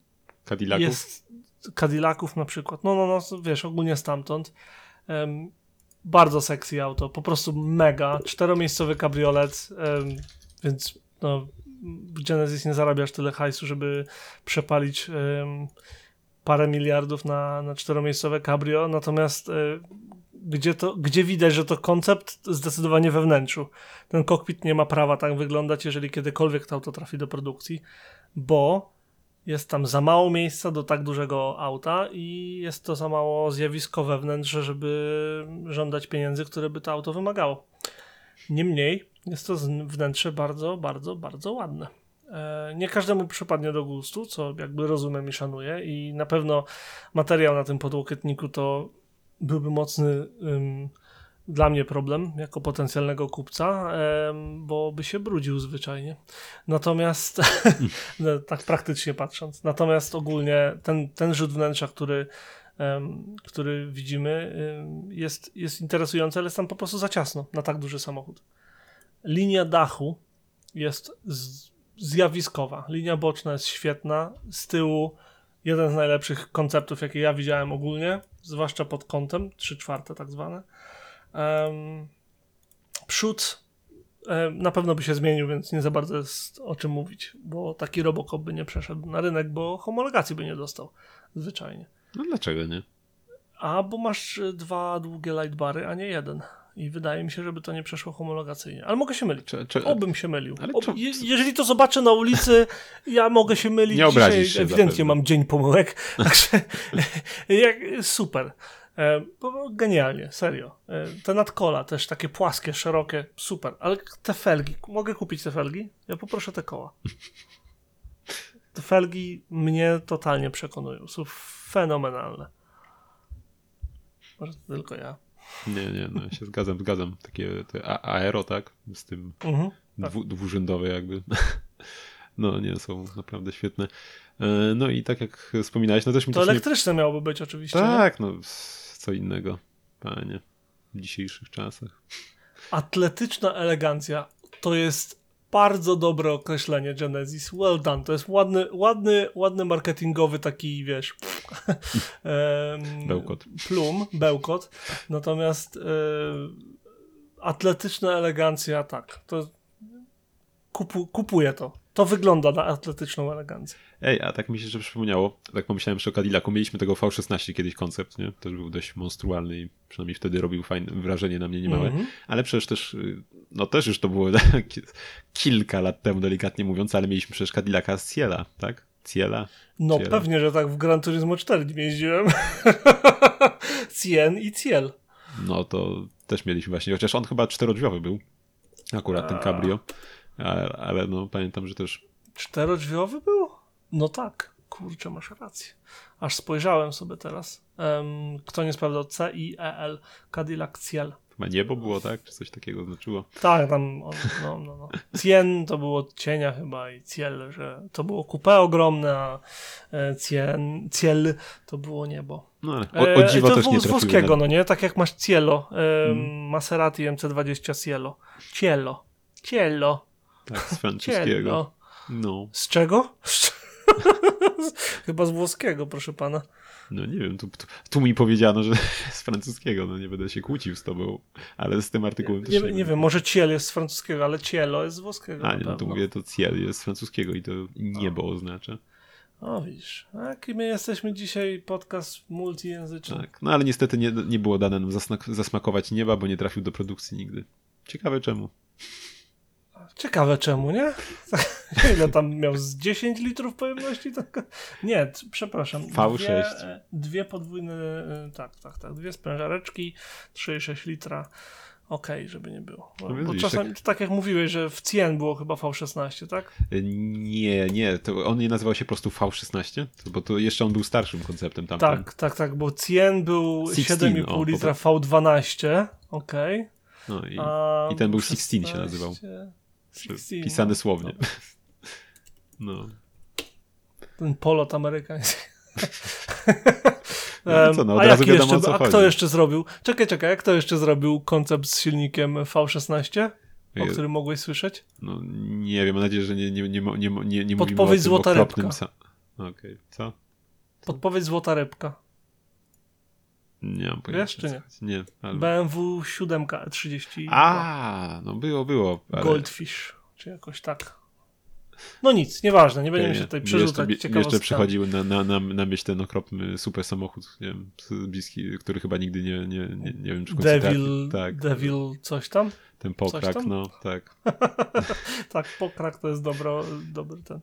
Cadillaców? Jest Cadillaców na przykład. No, no, no, wiesz, ogólnie stamtąd. Um, bardzo sexy auto, po prostu mega. Czteromiejscowy kabriolet, um, więc no, w Genesis nie zarabiasz tyle hajsu, żeby przepalić um, parę miliardów na, na czteromiejscowe cabrio, natomiast y, gdzie, to, gdzie widać, że to koncept zdecydowanie we wnętrzu. Ten kokpit nie ma prawa tak wyglądać, jeżeli kiedykolwiek to auto trafi do produkcji, bo jest tam za mało miejsca do tak dużego auta i jest to za mało zjawiskowe wnętrze, żeby żądać pieniędzy, które by to auto wymagało. Niemniej jest to wnętrze bardzo, bardzo, bardzo ładne. E, nie każdemu przypadnie do gustu, co jakby rozumiem i szanuję, i na pewno materiał na tym podłokietniku to byłby mocny dla mnie problem jako potencjalnego kupca, bo by się brudził zwyczajnie. Natomiast, no, tak praktycznie patrząc, natomiast ogólnie ten, ten rzut wnętrza, który, który widzimy, jest, jest interesujący, ale jest tam po prostu za ciasno na tak duży samochód. Linia dachu jest zjawiskowa. Linia boczna jest świetna. Z tyłu jeden z najlepszych konceptów, jakie ja widziałem ogólnie, zwłaszcza pod kątem, 3 czwarte tak zwane Um, przód um, na pewno by się zmienił, więc nie za bardzo jest o czym mówić, bo taki Robocop by nie przeszedł na rynek, bo homologacji by nie dostał zwyczajnie. No dlaczego nie? A bo masz dwa długie lightbary, a nie jeden. I wydaje mi się, żeby to nie przeszło homologacyjnie. Ale mogę się mylić. Czy, czy... Obym się mylił. Ob... Je, jeżeli to zobaczę na ulicy, ja mogę się mylić. Nie obrazisz Dzisiaj ewidentnie zapewne. mam dzień pomyłek. Także jak, super. E, genialnie, serio. E, te nadkola też takie płaskie, szerokie, super. Ale te felgi, mogę kupić te felgi? Ja poproszę te koła. Te felgi mnie totalnie przekonują. Są fenomenalne. Może to tylko ja. Nie, nie, no się zgadzam, zgadzam. Takie te aero, tak? Z tym mhm, tak. Dwu, dwurzędowe jakby. No nie, są naprawdę świetne. E, no i tak jak wspominałeś, no też mi To elektryczne nie... miałoby być oczywiście. Tak, nie? no co innego, panie, w dzisiejszych czasach. Atletyczna elegancja to jest bardzo dobre określenie Genesis. Well done. To jest ładny, ładny, ładny marketingowy taki, wiesz, bełkot. Plum, bełkot. Natomiast e, atletyczna elegancja, tak, to kupu, kupuję to. To wygląda na atletyczną elegancję. Ej, a tak mi się że przypomniało, tak pomyślałem o Cadillacu, mieliśmy tego V16 kiedyś koncept, nie? Też był dość monstrualny i przynajmniej wtedy robił fajne wrażenie na mnie niemałe, mm -hmm. ale przecież też, y, no też już to było kilka lat temu, delikatnie mówiąc, ale mieliśmy przecież Cadillaca Ciela, tak? Ciela? No Ciela. pewnie, że tak w Gran Turismo 4 nie jeździłem. Cien i Ciel. No to też mieliśmy właśnie, chociaż on chyba czterodrzwiowy był, akurat ten cabrio. Ale, ale no pamiętam, że też. Czterodrzwiowy był? No tak, kurczę, masz rację. Aż spojrzałem sobie teraz. Um, kto nie sprawdzał C i E L Cadillac Ciel. Chyba niebo było, tak? Czy coś takiego znaczyło? Tak, tam on, no, no, no. Cien to było cienia chyba i ciel, że to było kupę ogromne, a e, cien, ciel to było niebo. No ale o, o dziwo e, też nie z włoskiego, no nie? Tak jak masz Cielo, e, hmm. Maserati MC20 Cielo. Cielo. Cielo. Tak, z francuskiego. No. Z czego? Chyba z włoskiego, proszę pana. No nie wiem, tu, tu, tu, mi powiedziano, że z francuskiego, no nie będę się kłócił z tobą, ale z tym artykułem też nie, nie, nie wiem, może ciel jest z francuskiego, ale cielo jest z włoskiego. A nie, no to mówię, to ciel jest z francuskiego i to niebo o. oznacza. O widzisz, jaki my jesteśmy dzisiaj podcast multijęzyczny. Tak, no ale niestety nie, nie było dane nam zasmakować nieba, bo nie trafił do produkcji nigdy. Ciekawe czemu. Ciekawe czemu, nie? Ile tam miał? Z 10 litrów pojemności? Nie, przepraszam. V6. Dwie, dwie podwójne, tak, tak, tak. Dwie sprężareczki, 3,6 litra. okej, okay, żeby nie było. No Bo, bo czasami, tak jak mówiłeś, że w Cien było chyba V16, tak? Nie, nie, to on nie nazywał się po prostu V16, to- bo to jeszcze on był starszym konceptem tam. Tak, tak, tak, bo Cien był 16, 7,5 o, litra V12, okej. No i, a i ten był V16 16 się nazywał. 16, Pisany no. słownie. No. Ten polot amerykański. No co, no, od a razu jaki wiadomo, jeszcze, o co a kto jeszcze zrobił? Czekaj, czekaj, jak kto jeszcze zrobił koncept z silnikiem V16? O Je- którym mogłeś słyszeć? No nie wiem, mam nadzieję, że nie, nie, nie, nie, nie, nie mówimy o Podpowiedź tym złota rybka. sa- Okej, co? Podpowiedź Złota Rybka. Nie mam pojęcia. Wiesz, czy nie? Nie. BMW 7 30 A, no było, było. Ale... Goldfish, czy jakoś tak. No nic, nieważne, nie będziemy się tutaj przerzucać Jeszcze, jeszcze przychodził na, na, na, na myśl ten okropny super samochód, nie wiem, bliski, który chyba nigdy nie, nie, nie, nie wiem, czy Devil. Tak, Devil coś tam? ten pokrak, no, tak. tak, pokrak to jest dobro, dobry ten.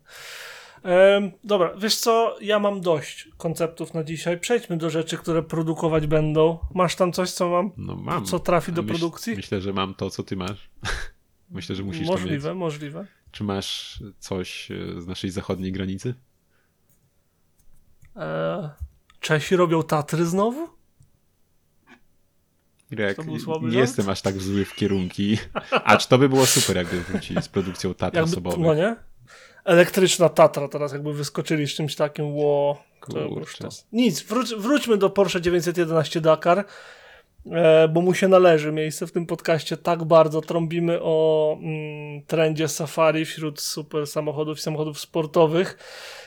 Em, dobra, wiesz co, ja mam dość konceptów na dzisiaj. Przejdźmy do rzeczy, które produkować będą. Masz tam coś, co mam, No mam. co trafi do Myśl- produkcji? Myślę, że mam to, co ty masz. Myślę, że musisz to możliwe, mieć. możliwe. Czy masz coś e, z naszej zachodniej granicy? E, Czesi robią Tatry znowu? To słaby nie jestem aż tak zły w kierunki. Acz to by było super, jakby wrócili z produkcją Tatr Jakby, osobowych. no nie? Elektryczna Tatra teraz jakby wyskoczyli z czymś takim, ło, to. Nic, wróć, wróćmy do Porsche 911 Dakar, e, bo mu się należy miejsce w tym podcaście. Tak bardzo trąbimy o mm, trendzie Safari wśród super samochodów i samochodów sportowych.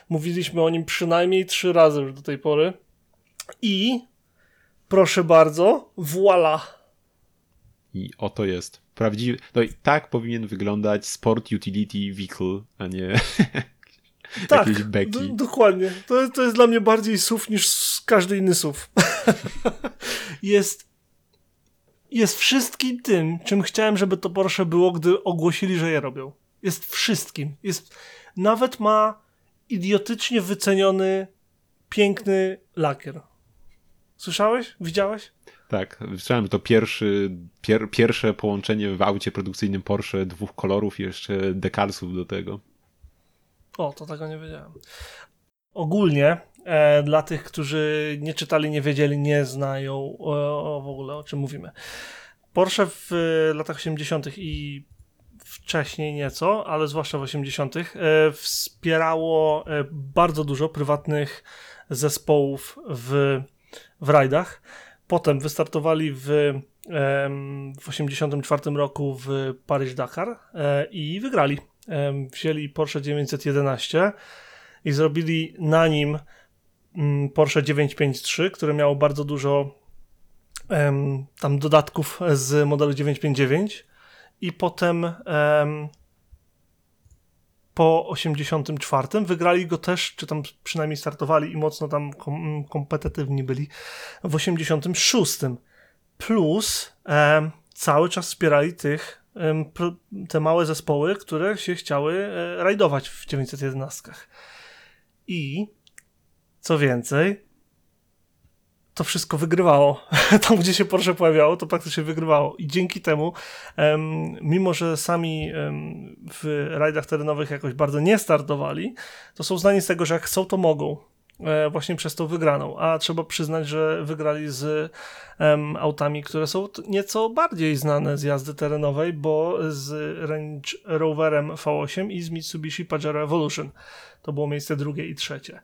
Mówiliśmy o nim przynajmniej trzy razy już do tej pory. I proszę bardzo, voila! I oto jest. Prawdziwy. No i tak powinien wyglądać Sport Utility Vehicle, a nie Tak, jakieś beki. dokładnie. To, to jest dla mnie bardziej SUV niż każdy inny SUV. jest, jest wszystkim tym, czym chciałem, żeby to Porsche było, gdy ogłosili, że je robią. Jest wszystkim. Jest, nawet ma idiotycznie wyceniony, piękny lakier. Słyszałeś? Widziałeś? Tak, słyszałem, to pierwszy, pier, pierwsze połączenie w aucie produkcyjnym Porsche dwóch kolorów i jeszcze dekalsów do tego. O, to tego nie wiedziałem. Ogólnie, e, dla tych, którzy nie czytali, nie wiedzieli, nie znają o, o w ogóle o czym mówimy. Porsche w e, latach 80. i wcześniej nieco, ale zwłaszcza w 80. E, wspierało e, bardzo dużo prywatnych zespołów w, w rajdach. Potem wystartowali w, w 84 roku w Paryż-Dakar e, i wygrali. Wzięli Porsche 911 i zrobili na nim mm, Porsche 953, które miało bardzo dużo tam dodatków z modelu 959 i potem em, po 84 wygrali go też, czy tam przynajmniej startowali i mocno tam kom kompetytywni byli w 86. Plus em, cały czas wspierali tych te małe zespoły, które się chciały e, rajdować w 911. I co więcej, to wszystko wygrywało. Tam, gdzie się Porsche pojawiało, to praktycznie wygrywało. I dzięki temu, em, mimo że sami w rajdach terenowych jakoś bardzo nie startowali, to są znani z tego, że jak chcą, to mogą. E, właśnie przez tą wygraną. A trzeba przyznać, że wygrali z em, autami, które są nieco bardziej znane z jazdy terenowej, bo z Range Roverem V8 i z Mitsubishi Pajero Evolution. To było miejsce drugie i trzecie.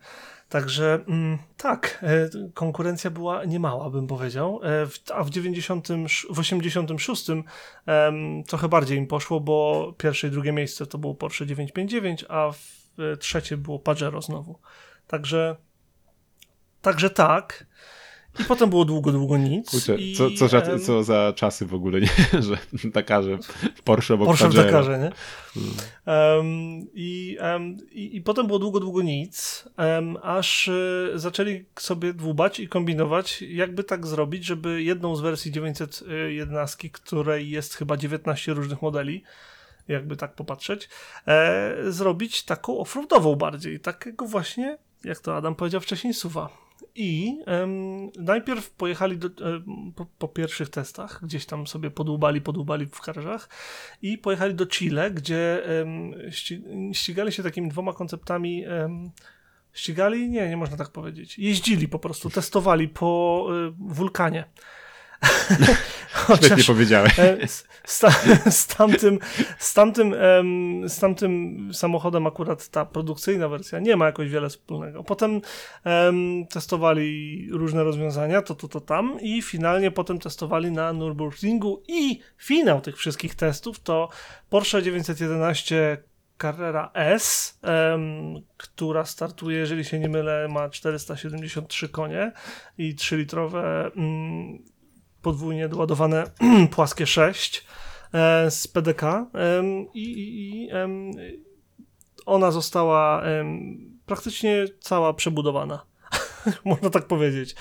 Także mm, tak, e, konkurencja była niemała, bym powiedział. E, a w, 90, w 86 em, trochę bardziej im poszło, bo pierwsze i drugie miejsce to było Porsche 959, a w, e, trzecie było Pajero znowu. Także, także tak. I potem było długo, długo nic. Kurczę, i, co, co, za, co za czasy w ogóle, nie? że Dakarze Porsche obok Porsche w. Dakarze, nie? Em, i, em, i, I potem było długo, długo nic, em, aż y, zaczęli sobie dłubać i kombinować, jakby tak zrobić, żeby jedną z wersji 911, której jest chyba 19 różnych modeli, jakby tak popatrzeć, e, zrobić taką offroadową bardziej, takiego właśnie, jak to Adam powiedział wcześniej, suwa. I najpierw pojechali do, po, po, pierwszych testach, gdzieś tam sobie podłubali, podłubali w garażach i pojechali do Chile, gdzie um, ścigali się takimi dwoma konceptami. Ścigali? Nie, nie można tak powiedzieć. Jeździli po prostu, testowali po y, wulkanie. Świetnie powiedziałeś. E, z, z, tamtym, z, tamtym, z tamtym samochodem akurat ta produkcyjna wersja nie ma jakoś wiele wspólnego. Potem um, testowali różne rozwiązania, to, to, to tam i finalnie potem testowali na Nürburgringu i finał tych wszystkich testów to Porsche 911 Carrera S, um, która startuje, jeżeli się nie mylę, ma 473 konie i 3-litrowe um, podwójnie doładowane płaskie 6 e, z PDK i, i, i ona została praktycznie cała przebudowana. Można tak powiedzieć.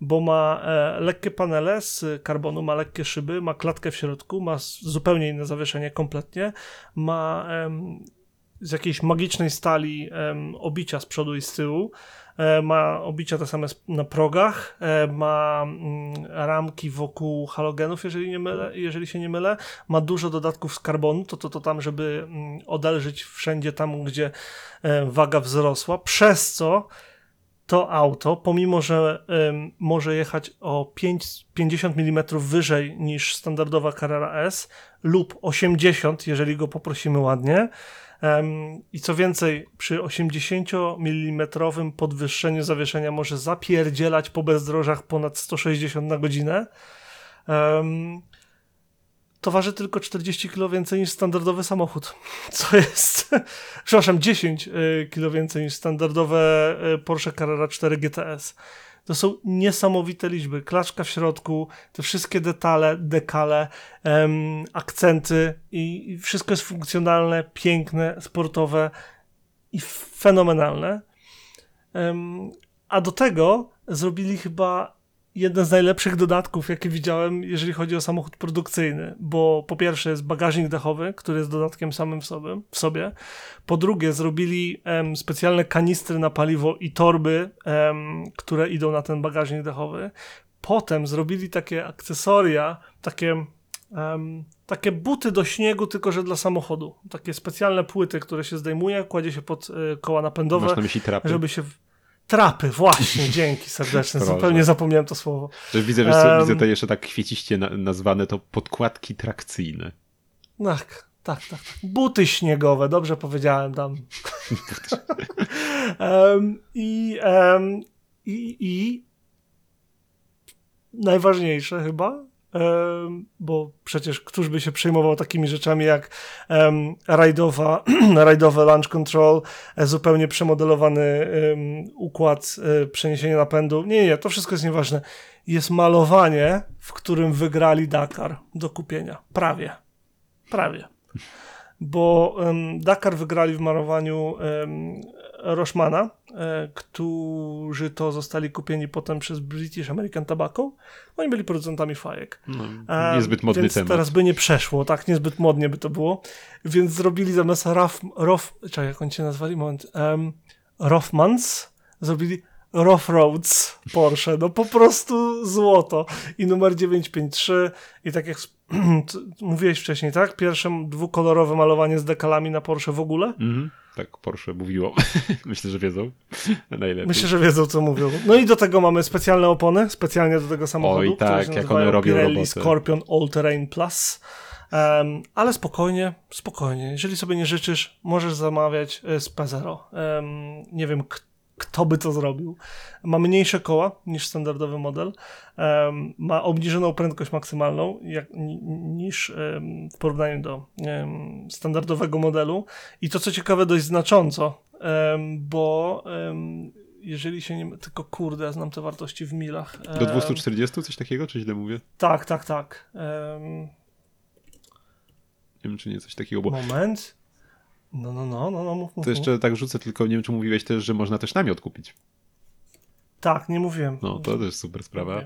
Bo ma e, lekkie panele z karbonu, ma lekkie szyby, ma klatkę w środku, ma zupełnie inne zawieszenie kompletnie, ma z jakiejś magicznej stali obicia z przodu i z tyłu, ma obicia te same na progach, e, ma mm, ramki wokół halogenów, jeżeli, nie mylę, jeżeli się nie mylę, ma dużo dodatków z karbonu, to, to, to tam, żeby mm, odelżyć wszędzie tam, gdzie e, waga wzrosła, przez co to auto, pomimo że może jechać o 5, 50 mm wyżej niż standardowa Carrera S lub 80, jeżeli go poprosimy ładnie, i co więcej, przy 80 mm podwyższeniu zawieszenia może zapierdzielać po bezdrożach ponad 160 na godzinę. To waży tylko 40 kg więcej niż standardowy samochód. Co jest, przepraszam, 10 y, kg więcej niż standardowe y, Porsche Carrera 4 GTS. To są niesamowite liczby. Klaczka w środku, te wszystkie detale, dekale, um, akcenty i, i wszystko jest funkcjonalne, piękne, sportowe i fenomenalne. Um, a do tego zrobili chyba jeden z najlepszych dodatków, jakie widziałem, jeżeli chodzi o samochód produkcyjny, bo po pierwsze jest bagażnik dachowy, który jest dodatkiem samym w sobie. W sobie. Po drugie, zrobili um, specjalne kanistry na paliwo i torby, um, które idą na ten bagażnik dachowy. Potem zrobili takie akcesoria, takie takie buty do śniegu, tylko że dla samochodu. Takie specjalne płyty, które się zdejmuje, kładzie się pod y, koła napędowe, Masz na myśli trapy? żeby się Trapy, właśnie, dzięki serdeczne. Zupełnie zapomniałem to słowo. Widzę, że um, widzę to jeszcze tak kwieciście na, nazwane to podkładki trakcyjne. Tak, tak, tak. Buty śniegowe, dobrze powiedziałem tam. um, i, um, i, I najważniejsze chyba, bo przecież któż by się przejmował takimi rzeczami jak um, rajdowa, rajdowe launch control, e, zupełnie przemodelowany um, układ um, przeniesienia napędu. Nie, nie, to wszystko jest nieważne. Jest malowanie, w którym wygrali Dakar do kupienia. Prawie. Prawie. Bo Dakar wygrali w malowaniu Roszmana, którzy to zostali kupieni potem przez British American Tobacco. Oni byli producentami fajek. No, e, niezbyt modny więc temat. teraz by nie przeszło, tak, niezbyt modnie by to było. Więc zrobili zamiast Raf, Rof, czekaj, jak oni się nazwali, moment, um, zrobili Rough Roads Porsche, no po prostu złoto. I numer 953 i tak jak mówiłeś wcześniej, tak? Pierwsze dwukolorowe malowanie z dekalami na Porsche w ogóle. Mhm. Tak, Porsche mówiło. Myślę, że wiedzą najlepiej. Myślę, że wiedzą, co mówią. No i do tego mamy specjalne opony, specjalnie do tego samochodu. Oj, tak, jak one robią Pirelli robotę. Scorpion All Terrain Plus. Um, ale spokojnie, spokojnie. Jeżeli sobie nie życzysz, możesz zamawiać e, z P0. Um, nie wiem, kto kto by to zrobił. Ma mniejsze koła niż standardowy model, um, ma obniżoną prędkość maksymalną jak, niż um, w porównaniu do um, standardowego modelu i to co ciekawe dość znacząco, bo jeżeli się nie... Tylko kurde, znam te wartości w milach. Do 240? Coś takiego? Czy źle mówię? Tak, tak, tak. Nie wiem, czy nie coś takiego było. Moment. No, no, no, no, no mów, mów, To jeszcze tak rzucę, tylko nie wiem, czy mówiłeś też, że można też namiot kupić. Tak, nie mówiłem. No, to też super sprawa.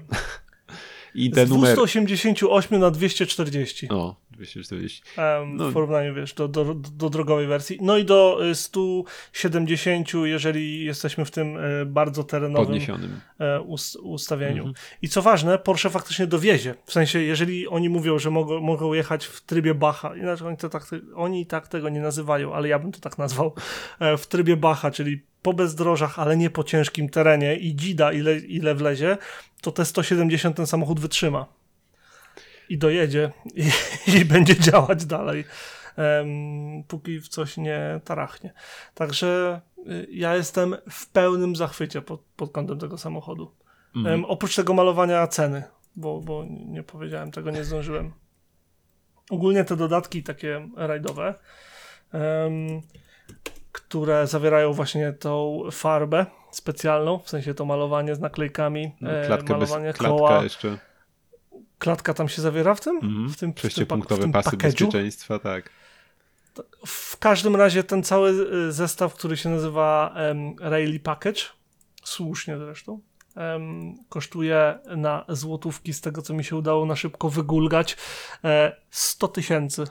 I Z te numery... 288 na 240. O, 240. em, No. W porównaniu, wiesz, do, do, do drogowej wersji. No i do y, 170, jeżeli jesteśmy w tym y, bardzo terenowym Podniesionym. e, us, ustawieniu. Mhm. I co ważne, Porsche faktycznie dowiezie. W sensie, jeżeli oni mówią, że mogą, mogą jechać w trybie Bacha, inaczej oni, to tak, oni tak tego nie nazywają, ale ja bym to tak nazwał, e, w trybie Bacha, czyli po bezdrożach, ale nie po ciężkim terenie i dzida ile, ile wlezie, to te 170 ten samochód wytrzyma. I dojedzie i, i będzie działać dalej. em, póki w coś nie tarachnie. Także y, ja jestem w pełnym zachwycie pod, pod kątem tego samochodu. Em, oprócz tego malowania ceny, bo, bo nie powiedziałem tego, nie zdążyłem. Ogólnie te dodatki takie rajdowe, em, które zawierają właśnie tą farbę specjalną, w sensie to malowanie z naklejkami, No, e, klatkę bez, malowanie klatka koła. jeszcze. Klatka tam się zawiera w tym? Mhm. W tym, pak- w Sześciopunktowe tym pasy package'u? bezpieczeństwa, tak. W każdym razie ten cały y, zestaw, który się nazywa um, Rayleigh Package, słusznie zresztą, em, kosztuje na złotówki, z tego co mi się udało na szybko wygulgać, e, 100 tysięcy.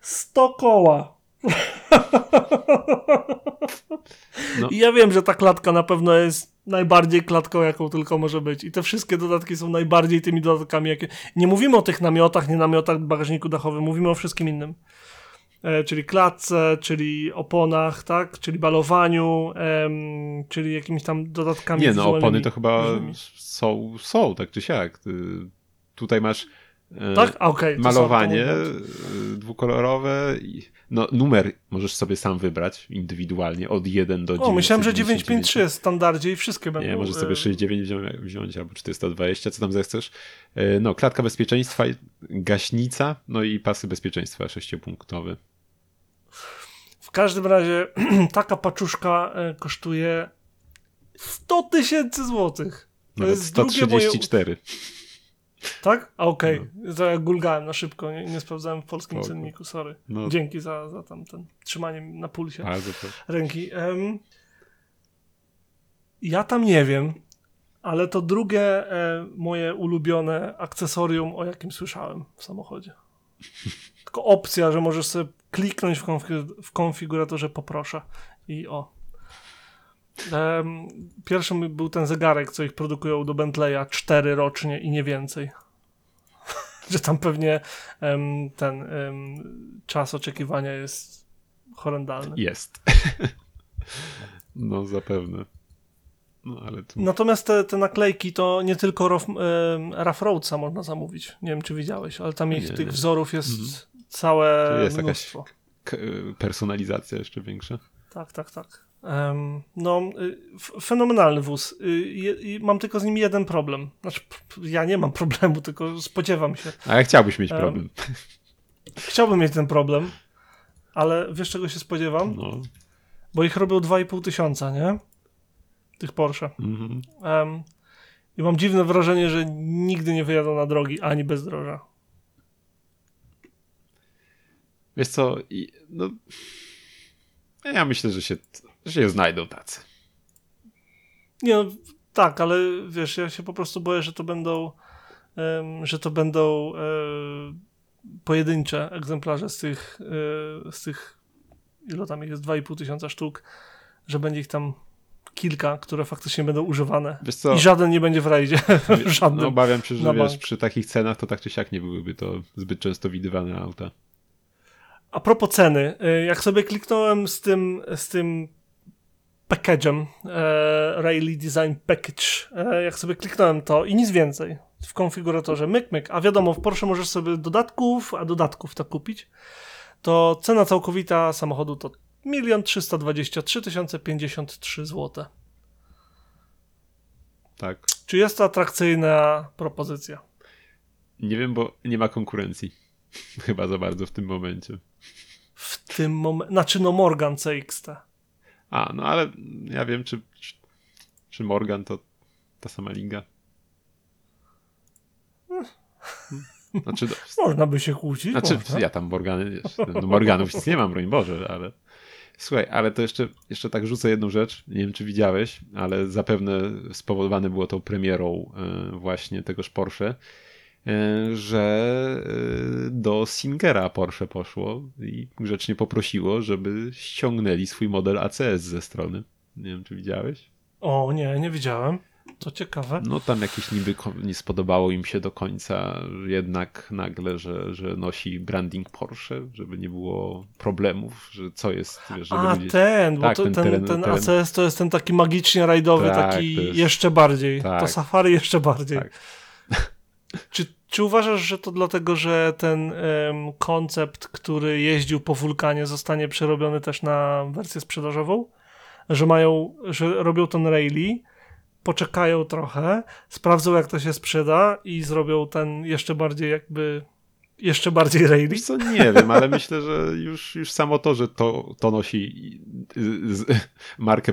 100 koła. No. I ja wiem, że ta klatka na pewno jest najbardziej klatką, jaką tylko może być. I te wszystkie dodatki są najbardziej tymi dodatkami, jakie. Nie mówimy o tych namiotach, nie namiotach, bagażniku dachowym, mówimy o wszystkim innym. E, czyli klatce, czyli oponach, tak? Czyli balowaniu, em, czyli jakimiś tam dodatkami. Nie, no opony to chyba różnymi. są, są, tak czy siak. Ty, tutaj masz e, Tak? To malowanie e, dwukolorowe. I, no numer możesz sobie sam wybrać indywidualnie od 1 do 9. O, myślałem, że 953 jest w standardzie i wszystkie będą. Nie, możesz sobie e, 69 wziąć, wziąć albo 420, co tam zechcesz. E, No, klatka bezpieczeństwa, gaśnica, no i pasy bezpieczeństwa sześciopunktowe. W każdym razie taka paczuszka e, kosztuje 100 tysięcy złotych. To Nawet jest drugie moje- 134. Tak? A okej. To ja gulgałem na szybko, nie, nie sprawdzałem w polskim Spoko. cenniku, sorry. No, Dzięki za, za tam ten trzymanie na pulsie ręki. Em, ja tam nie wiem, ale to drugie e, moje ulubione akcesorium, o jakim słyszałem w samochodzie. Tylko opcja, że możesz sobie kliknąć w, konfi- w konfiguratorze poproszę i o. Pierwszym był ten zegarek, co ich produkują do Bentleya, cztery rocznie i nie więcej. że tam pewnie ten czas oczekiwania jest horrendalny. Jest. no, zapewne. No, ale tu... Natomiast te, te naklejki to nie tylko em, Rough Roadsa można zamówić. Nie wiem, czy widziałeś, ale tam ich Nie, tych nie. wzorów jest Mhm. całe To jest jakaś- mnóstwo. k- personalizacja jeszcze większa. Tak, tak, tak. No, y, fenomenalny wóz. Y, mam tylko z nim jeden problem. Znaczy, ja nie mam problemu, tylko spodziewam się. A jak chciałbyś mieć Em, problem? Chciałbym mieć ten problem, ale wiesz czego się spodziewam? No. Bo ich robią 2,5 tysiąca, nie? Tych Porsche. Mhm. I mam dziwne wrażenie, że nigdy nie wyjadą na drogi ani bezdroża. Wiesz co, no, ja myślę, że się, się znajdą tacy. Nie, no, tak, ale wiesz, ja się po prostu boję, że to będą, em, że to będą e, pojedyncze egzemplarze z tych, e, z tych, ile tam jest, 2,5 tysiąca sztuk, że będzie ich tam kilka, które faktycznie będą używane. Wiesz co, I żaden nie będzie w rajdzie. No, obawiam się, że wiesz, przy takich cenach to tak czy siak nie byłyby to zbyt często widywane auta. A propos ceny, y, jak sobie kliknąłem z tym, z tym package'em, e, Rayleigh Design Package, e, jak sobie kliknąłem to i nic więcej w konfiguratorze, myk, myk, a wiadomo, w Porsche możesz sobie dodatków, a dodatków to kupić, to cena całkowita samochodu to 1 323 053 zł. Tak. Czy jest to atrakcyjna propozycja? Nie wiem, bo nie ma konkurencji. Chyba za bardzo w tym momencie. W tym momencie, znaczy no Morgan CXT. A, no ale ja wiem, czy, czy, Morgan to ta sama liga. Znaczy, no, Można by się kłócić. znaczy można. ja tam Morgany, no Morganów nic nie mam, broń Boże, ale Słuchaj, ale to jeszcze, jeszcze tak rzucę jedną rzecz. Nie wiem, czy widziałeś, ale zapewne spowodowane było tą premierą e, właśnie tegoż Porsche, że e, do Singera Porsche poszło i grzecznie poprosiło, żeby ściągnęli swój model ACS ze strony. Nie wiem, czy widziałeś? O nie, nie widziałem. To ciekawe. No tam jakieś niby nie spodobało im się do końca jednak nagle, że, że nosi branding Porsche, żeby nie było problemów, że co jest. Wiesz, żeby A ten, Tak, bo to, ten ten, ten, ACS to jest ten taki magicznie rajdowy, Tak, taki to jest- jeszcze bardziej. To tak. Safari jeszcze bardziej. Tak. Czy, czy uważasz, że to dlatego, że ten em, koncept, który jeździł po wulkanie, zostanie przerobiony też na wersję sprzedażową? Że mają, że robią ten rally, poczekają trochę, sprawdzą jak to się sprzeda i zrobią ten jeszcze bardziej jakby jeszcze bardziej? Wiesz co, nie wiem, ale myślę, że już, już samo to, że to, to nosi z- markę,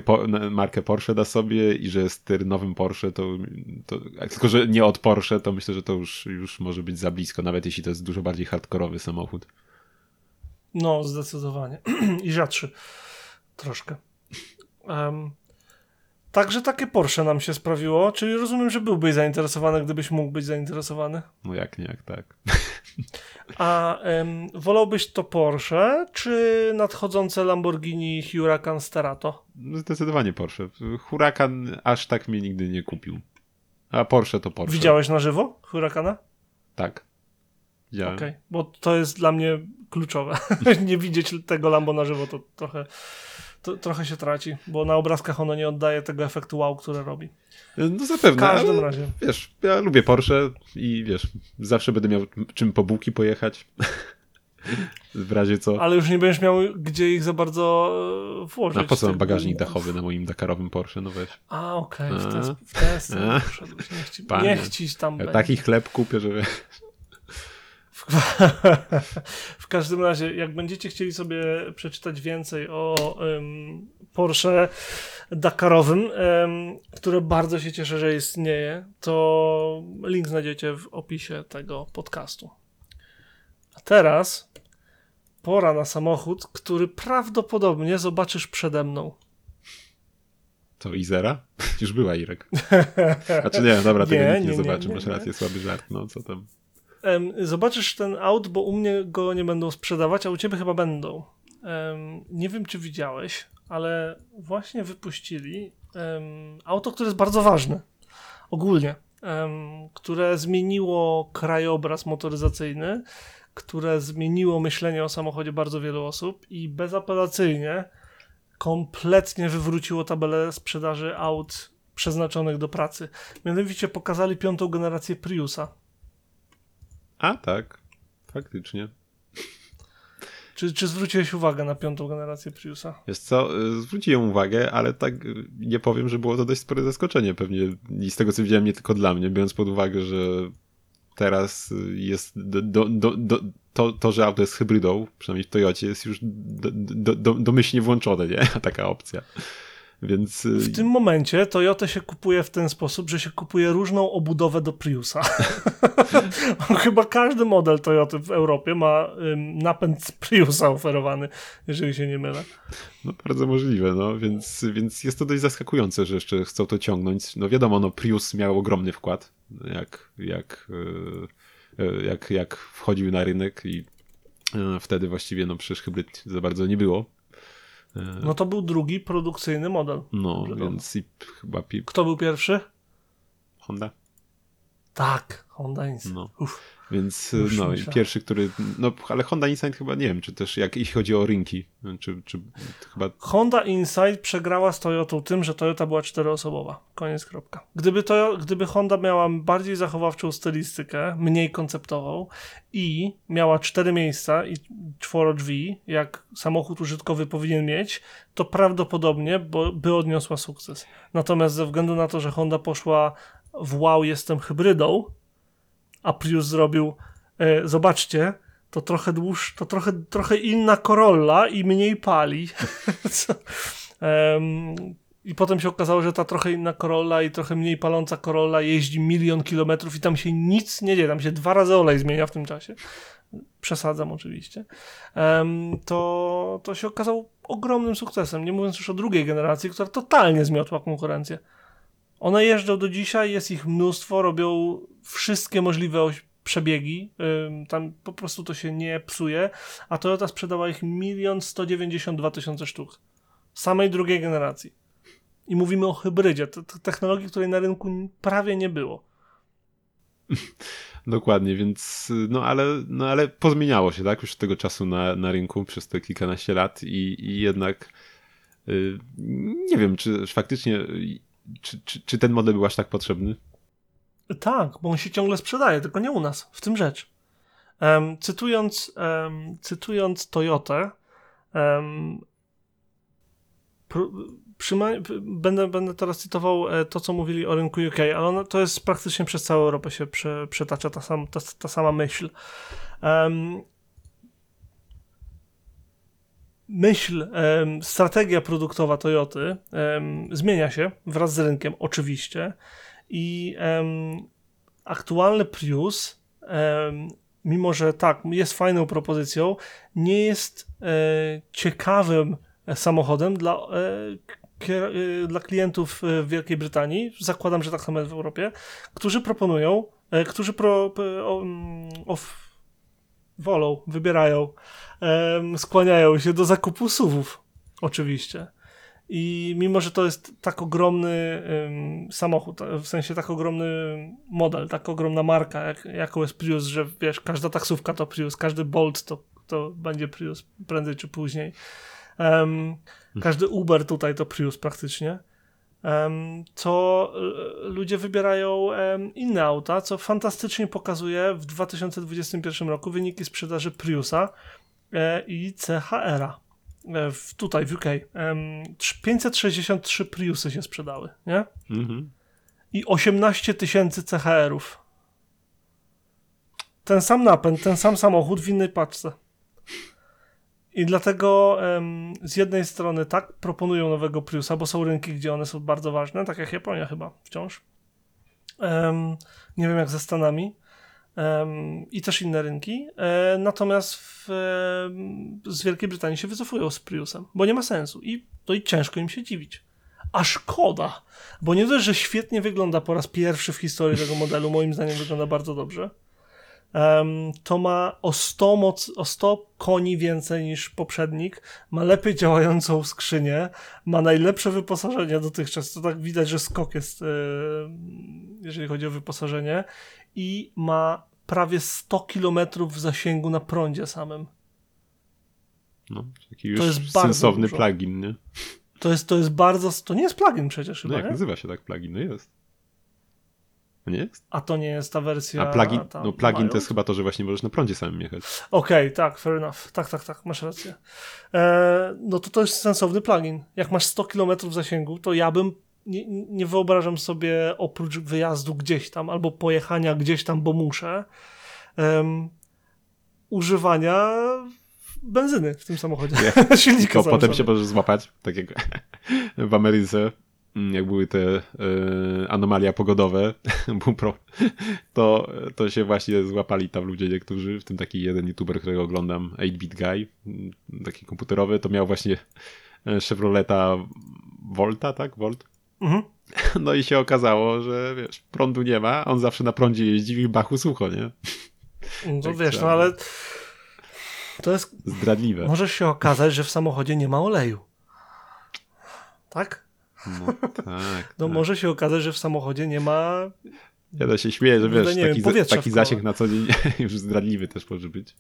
markę Porsche na sobie i że jest nowym Porsche, to, to tylko, że nie od Porsche, to myślę, że to już, już może być za blisko, nawet jeśli to jest dużo bardziej hardkorowy samochód. No, zdecydowanie. I rzadszy. Troszkę. Em, także takie Porsche nam się sprawiło, czyli rozumiem, że byłbyś zainteresowany, gdybyś mógł być zainteresowany. No jak nie, jak tak. A em, wolałbyś to Porsche, czy nadchodzące Lamborghini Huracan Sterato? Zdecydowanie Porsche. Huracan aż tak mnie nigdy nie kupił. A Porsche to Porsche. Widziałeś na żywo Huracana? Tak. Widziałem. Okej, bo to jest dla mnie kluczowe. nie widzieć tego Lambo na żywo to trochę, to, trochę się traci, bo na obrazkach ono nie oddaje tego efektu wow, które robi. No W zapewne, każdym ale razie. wiesz, ja lubię Porsche i wiesz, zawsze będę miał czym po bułki pojechać. w razie co. Ale już nie będziesz miał gdzie ich za bardzo e, włożyć. A po co mam bagażnik dachowy na moim Dakarowym Porsche? No weź. A, okej, w A. ten w ten niech ci tam Ja taki chleb kupię, że W, każdym razie, jak będziecie chcieli sobie przeczytać więcej o em, Porsche Dakarowym, em, które bardzo się cieszę, że istnieje, to link znajdziecie w opisie tego podcastu. A teraz pora na samochód, który prawdopodobnie zobaczysz przede mną. to Izera? Już była Irek. Znaczy nie, dobra, tego Nie, nikt nie, nie, nie, zobaczy, nie, masz nie. rację, słaby żart, no co tam. Zobaczysz ten aut, bo u mnie go nie będą sprzedawać, a u ciebie chyba będą. Nie wiem, czy widziałeś, ale właśnie wypuścili auto, które jest bardzo ważne. Ogólnie. Które zmieniło krajobraz motoryzacyjny, które zmieniło myślenie o samochodzie bardzo wielu osób i bezapelacyjnie kompletnie wywróciło tabelę sprzedaży aut przeznaczonych do pracy. Mianowicie pokazali piątą generację Priusa. A tak, faktycznie. Czy, czy zwróciłeś uwagę na piątą generację Priusa? Wiesz co, y, zwróciłem uwagę, ale tak nie powiem, że było to dość spore zaskoczenie pewnie i z tego co widziałem nie tylko dla mnie, biorąc pod uwagę, że teraz jest do, do, do, to, to, że auto jest hybrydą, przynajmniej w Toyocie, jest już do, do, do, domyślnie włączone, nie? Taka opcja. Więc y, W tym momencie Toyota się kupuje w ten sposób, że się kupuje różną obudowę do Priusa. Chyba każdy model Toyoty w Europie ma napęd z Priusa oferowany, jeżeli się nie mylę. No bardzo możliwe, no, więc, więc jest to dość zaskakujące, że jeszcze chcą to ciągnąć. No wiadomo, no Prius miał ogromny wkład, jak, jak, e, e, jak, jak wchodził na rynek i wtedy właściwie, no przecież hybryd za bardzo nie było. No to był drugi produkcyjny model. No, więc i chyba pi- Kto był pierwszy? Honda. Tak, Honda Insight. No. Więc Już no, pierwszy, który. No, ale Honda Insight chyba nie wiem, czy też jak jeśli chodzi o rynki, czy, czy chyba. Honda Insight przegrała z Toyotą tym, że Toyota była czteroosobowa. Koniec, kropka. Gdyby, to, gdyby Honda miała bardziej zachowawczą stylistykę, mniej konceptową i miała cztery miejsca i czworo drzwi, jak samochód użytkowy powinien mieć, to prawdopodobnie bo, by odniosła sukces. Natomiast ze względu na to, że Honda poszła w wow, jestem hybrydą, a Prius zrobił, e, zobaczcie, to trochę dłuż, to trochę, trochę inna Corolla i mniej pali. I potem się okazało, że ta trochę inna Corolla i trochę mniej paląca Corolla jeździ milion kilometrów i tam się nic nie dzieje, tam się dwa razy olej zmienia w tym czasie. Przesadzam oczywiście. Em, to, to się okazało ogromnym sukcesem, nie mówiąc już o drugiej generacji, która totalnie zmiotła konkurencję. One jeżdżą do dzisiaj, jest ich mnóstwo, robią wszystkie możliwe przebiegi, tam po prostu to się nie psuje, a Toyota sprzedała ich milion sto dziewięćdziesiąt dwa tysiące sztuk. Samej drugiej generacji. I mówimy o hybrydzie, technologii, której na rynku prawie nie było. Dokładnie, więc no ale, no ale pozmieniało się, tak, już od tego czasu na, na rynku przez te kilkanaście lat i, i jednak yy, nie wiem, czy faktycznie, czy, czy, czy ten model był aż tak potrzebny? Tak, bo on się ciągle sprzedaje, tylko nie u nas, w tym rzecz. Um, cytując, um, cytując Toyotę, um, będę, będę teraz cytował e, to, co mówili o rynku UK, ale ono, to jest praktycznie przez całą Europę się prze, przetacza ta, sam, ta, ta sama myśl. Um, myśl, strategia produktowa Toyoty zmienia się wraz z rynkiem, oczywiście. I aktualny Prius, mimo że tak, jest fajną propozycją, nie jest e, ciekawym samochodem dla e, dla klientów w Wielkiej Brytanii, zakładam, że tak samo w Europie, którzy proponują, e, którzy pro, mm, wolą, wybierają, skłaniają się do zakupu SUVów, oczywiście. I mimo, że to jest tak ogromny samochód, w sensie tak ogromny model, tak ogromna marka, jak, jaką jest Prius, że wiesz, każda taksówka to Prius, każdy Bolt to, to będzie Prius prędzej czy później. Um, każdy Uber tutaj to Prius praktycznie. To ludzie wybierają inne auta, co fantastycznie pokazuje w 2021 roku wyniki sprzedaży Priusa e, i CHR-a. E, w, tutaj w UK. 563 Priusy się sprzedały, nie? Mhm. I 18 tysięcy CHR-ów. Ten sam napęd, ten sam samochód w innej paczce. I dlatego um, z jednej strony tak proponują nowego Priusa, bo są rynki, gdzie one są bardzo ważne, tak jak Japonia chyba wciąż. Um, nie wiem jak ze Stanami. Um, I też inne rynki. E, natomiast w, z Wielkiej Brytanii się wycofują z Priusem, bo nie ma sensu. I, to i ciężko im się dziwić. A szkoda, bo nie dość, że świetnie wygląda po raz pierwszy w historii tego modelu, moim zdaniem wygląda bardzo dobrze to ma o 100, moc, o 100 koni więcej niż poprzednik, ma lepiej działającą skrzynię, ma najlepsze wyposażenie dotychczas, to tak widać, że skok jest, yy, jeżeli chodzi o wyposażenie i ma prawie 100 km w zasięgu na prądzie samym. No, taki już to jest sensowny plugin, nie? To jest, to jest bardzo, to nie jest plugin przecież no chyba, jak nie? nazywa się tak plugin? No jest. Nie jest? A to nie jest ta wersja. A plugin, no plugin to jest chyba to, że właśnie możesz na prądzie samym jechać. Okej, okay, tak, fair enough. Tak, tak, tak, masz rację. E, no to to jest sensowny plugin. Jak masz 100 km zasięgu, to ja bym nie, nie wyobrażam sobie oprócz wyjazdu gdzieś tam albo pojechania gdzieś tam, bo muszę, um, używania benzyny w tym samochodzie. Nie. Silnika potem się możesz złapać, tak jak w Ameryce jak były te y, anomalia pogodowe, to, to się właśnie złapali tam ludzie niektórzy, w tym taki jeden youtuber, którego oglądam, 8-bit guy, mm, taki komputerowy, to miał właśnie e, Chevroleta Volta, tak? Volt? Mhm. No i się okazało, że wiesz, prądu nie ma, on zawsze na prądzie jeździ i bachu sucho, nie? No tak wiesz, no ale to jest... Zdradliwe. Może się okazać, że w samochodzie nie ma oleju. Tak? No tak. no tak. może się okazać, że w samochodzie nie ma. Ja to się śmieję, że wiesz, taki, wiem, taki zasięg na co dzień już zdradliwy też może być.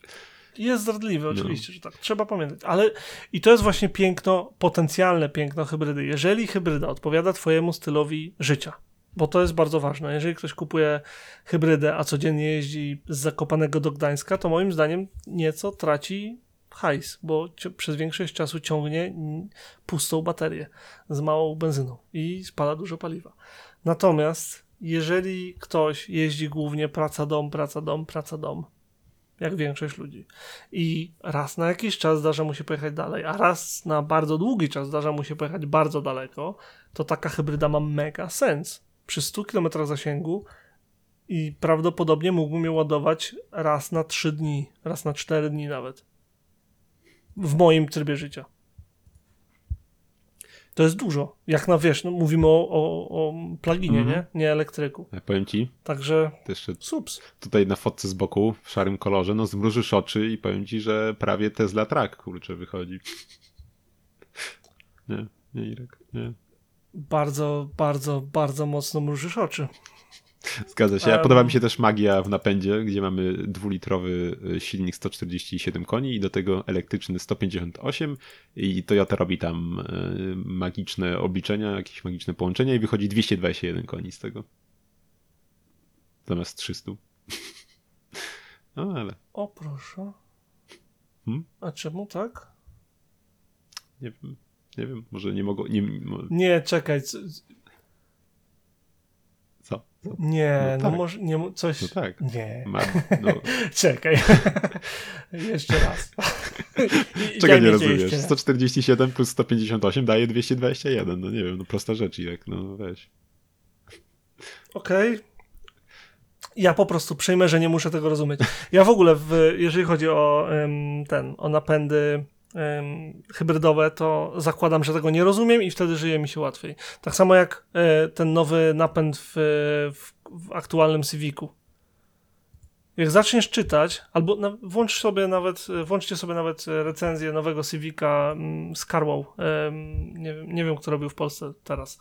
Jest zdradliwy, no. oczywiście, no. że tak. Trzeba pamiętać. Ale i to jest właśnie piękno, potencjalne piękno hybrydy. Jeżeli hybryda odpowiada Twojemu stylowi życia, bo to jest bardzo ważne. Jeżeli ktoś kupuje hybrydę, a codziennie jeździ z Zakopanego do Gdańska, to moim zdaniem nieco traci hajs, bo przez większość czasu ciągnie pustą baterię z małą benzyną i spala dużo paliwa. Natomiast jeżeli ktoś jeździ głównie praca dom, praca dom, praca dom, jak większość ludzi. I raz na jakiś czas zdarza mu się pojechać dalej, a raz na bardzo długi czas zdarza mu się pojechać bardzo daleko, to taka hybryda ma mega sens. Przy 100 km zasięgu i prawdopodobnie mógłbym je ładować raz na 3 dni, raz na 4 dni nawet w moim trybie życia. To jest dużo. Jak na wiesz, no, mówimy o, o, o pluginie, Mhm. nie? Nie elektryku. Ja powiem ci, Także jeszcze subs. tutaj na fotce z boku, w szarym kolorze, no zmrużysz oczy i powiem ci, że prawie Tesla Track, kurczę, wychodzi. Nie, nie, Irek, nie. Bardzo, bardzo, bardzo mocno mrużysz oczy. Zgadza się. A podoba mi się też magia w napędzie, gdzie mamy dwulitrowy y, silnik 147 koni i do tego elektryczny 158 i Toyota robi tam y, magiczne obliczenia, jakieś magiczne połączenia i wychodzi 221 koni z tego. Zamiast 300. No ale O proszę. Hmm? A czemu tak? nie wiem, nie wiem, może nie mogą, nie, Nie, czekaj. Nie, No no, tak. może nie, coś. No tak. Nie. Ma, no, Czekaj. jeszcze raz. Czego nie rozumiesz? jeszcze raz. 147 plus 158 daje 221, no nie wiem, no prosta rzecz, Irek, no weź. Okej. Ja po prostu przyjmę, że nie muszę tego rozumieć. Ja w ogóle, w, jeżeli chodzi o ten, o napędy hybrydowe, to zakładam, że tego nie rozumiem i wtedy żyje mi się łatwiej. Tak samo jak e, ten nowy napęd w, w, w aktualnym Civicu. Jak zaczniesz czytać, albo na, włącz sobie nawet, włączcie sobie nawet recenzję nowego Civica z Carwow. Nie, nie wiem, kto robił w Polsce teraz,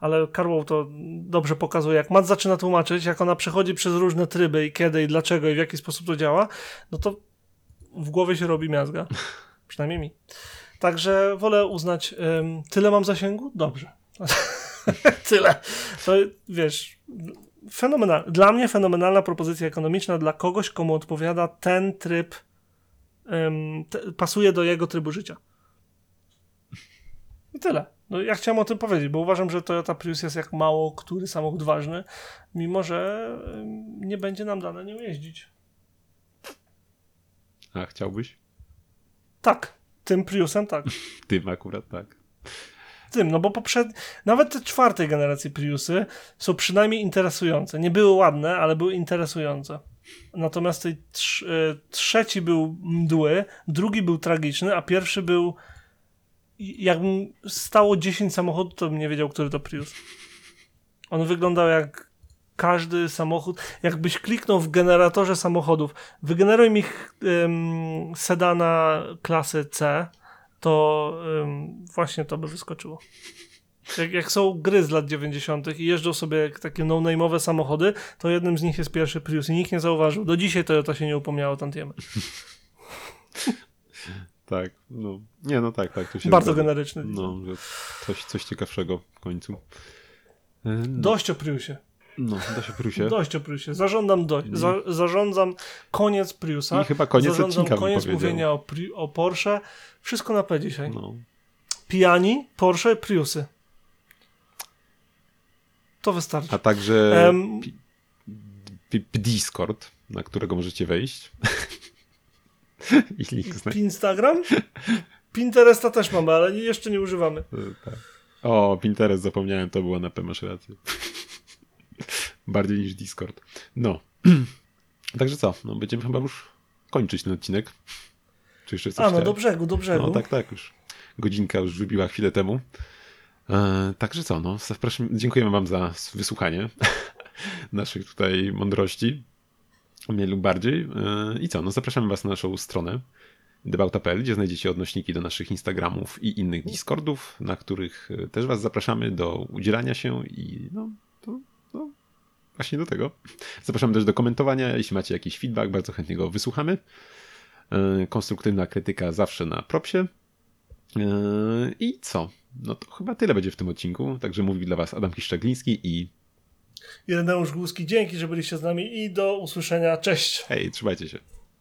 ale Carwow to dobrze pokazuje. Jak Matt zaczyna tłumaczyć, jak ona przechodzi przez różne tryby i kiedy i dlaczego i w jaki sposób to działa, no to w głowie się robi miazga. Przynajmniej mi. Także wolę uznać, em, tyle mam zasięgu? Dobrze. tyle. To wiesz, fenomenalna. Dla mnie fenomenalna propozycja ekonomiczna dla kogoś, komu odpowiada ten tryb, em, te, pasuje do jego trybu życia. I tyle. No, ja chciałem o tym powiedzieć, bo uważam, że Toyota Prius jest jak mało który samochód ważny, mimo że em, nie będzie nam dane nią jeździć. A chciałbyś? Tak, tym Priusem tak. Tym akurat tak. Tym, no bo poprzed... nawet te czwartej generacji Priusy są przynajmniej interesujące. Nie były ładne, ale były interesujące. Natomiast tej trz... e, trzeci był mdły, drugi był tragiczny, a pierwszy był jakbym stało 10 samochodów, to bym nie wiedział, który to Prius. On wyglądał jak każdy samochód. Jakbyś kliknął w generatorze samochodów, wygeneruj mi um, sedana klasy C, to ym, właśnie to by wyskoczyło. Jak, jak są gry z lat 90. i jeżdżą sobie takie no-name'owe samochody, to jednym z nich jest pierwszy Prius i nikt nie zauważył. Do dzisiaj Toyota się nie upomniała o tantiemy. Tak, no. Nie, no tak, tak. To się Bardzo zgadza. generyczny. No, coś, coś ciekawszego w końcu. E, No, Dość o Priusie. No da się prusie. Dość o Priusie. Zażądam, do, za, zarządzam koniec Priusa. I chyba koniec Zarządzam odcinka koniec mówienia o, pri, o Porsche. Wszystko na P dzisiaj. No. Pijani, Porsche, Priusy. To wystarczy. A także pi- Discord, na którego możecie wejść. I link znajdziecie. Instagram? Pinteresta też mamy, ale jeszcze nie używamy. Tak. O, Pinterest zapomniałem, to była na P, masz rację. Bardziej niż Discord. No. Także co? No, będziemy chyba już kończyć ten odcinek. Czy jeszcze coś A, no do brzegu, do brzegu. No tak, tak, już. Godzinka już wybiła chwilę temu. E, także co, no, zapraszam, dziękujemy wam za wysłuchanie naszych tutaj mądrości, mniej lub bardziej. E, I co, no zapraszamy was na naszą stronę debauta.pl, gdzie znajdziecie odnośniki do naszych Instagramów i innych Discordów, na których e, też was zapraszamy do udzielania się i no właśnie do tego. Zapraszamy też do komentowania, jeśli macie jakiś feedback, bardzo chętnie go wysłuchamy. E, Konstruktywna krytyka zawsze na propsie. E, I co? No to chyba tyle będzie w tym odcinku. Także mówi dla Was Adam Kiszczagliński i Ireneusz Głuski, dzięki, że byliście z nami i do usłyszenia. Cześć! hej, trzymajcie się.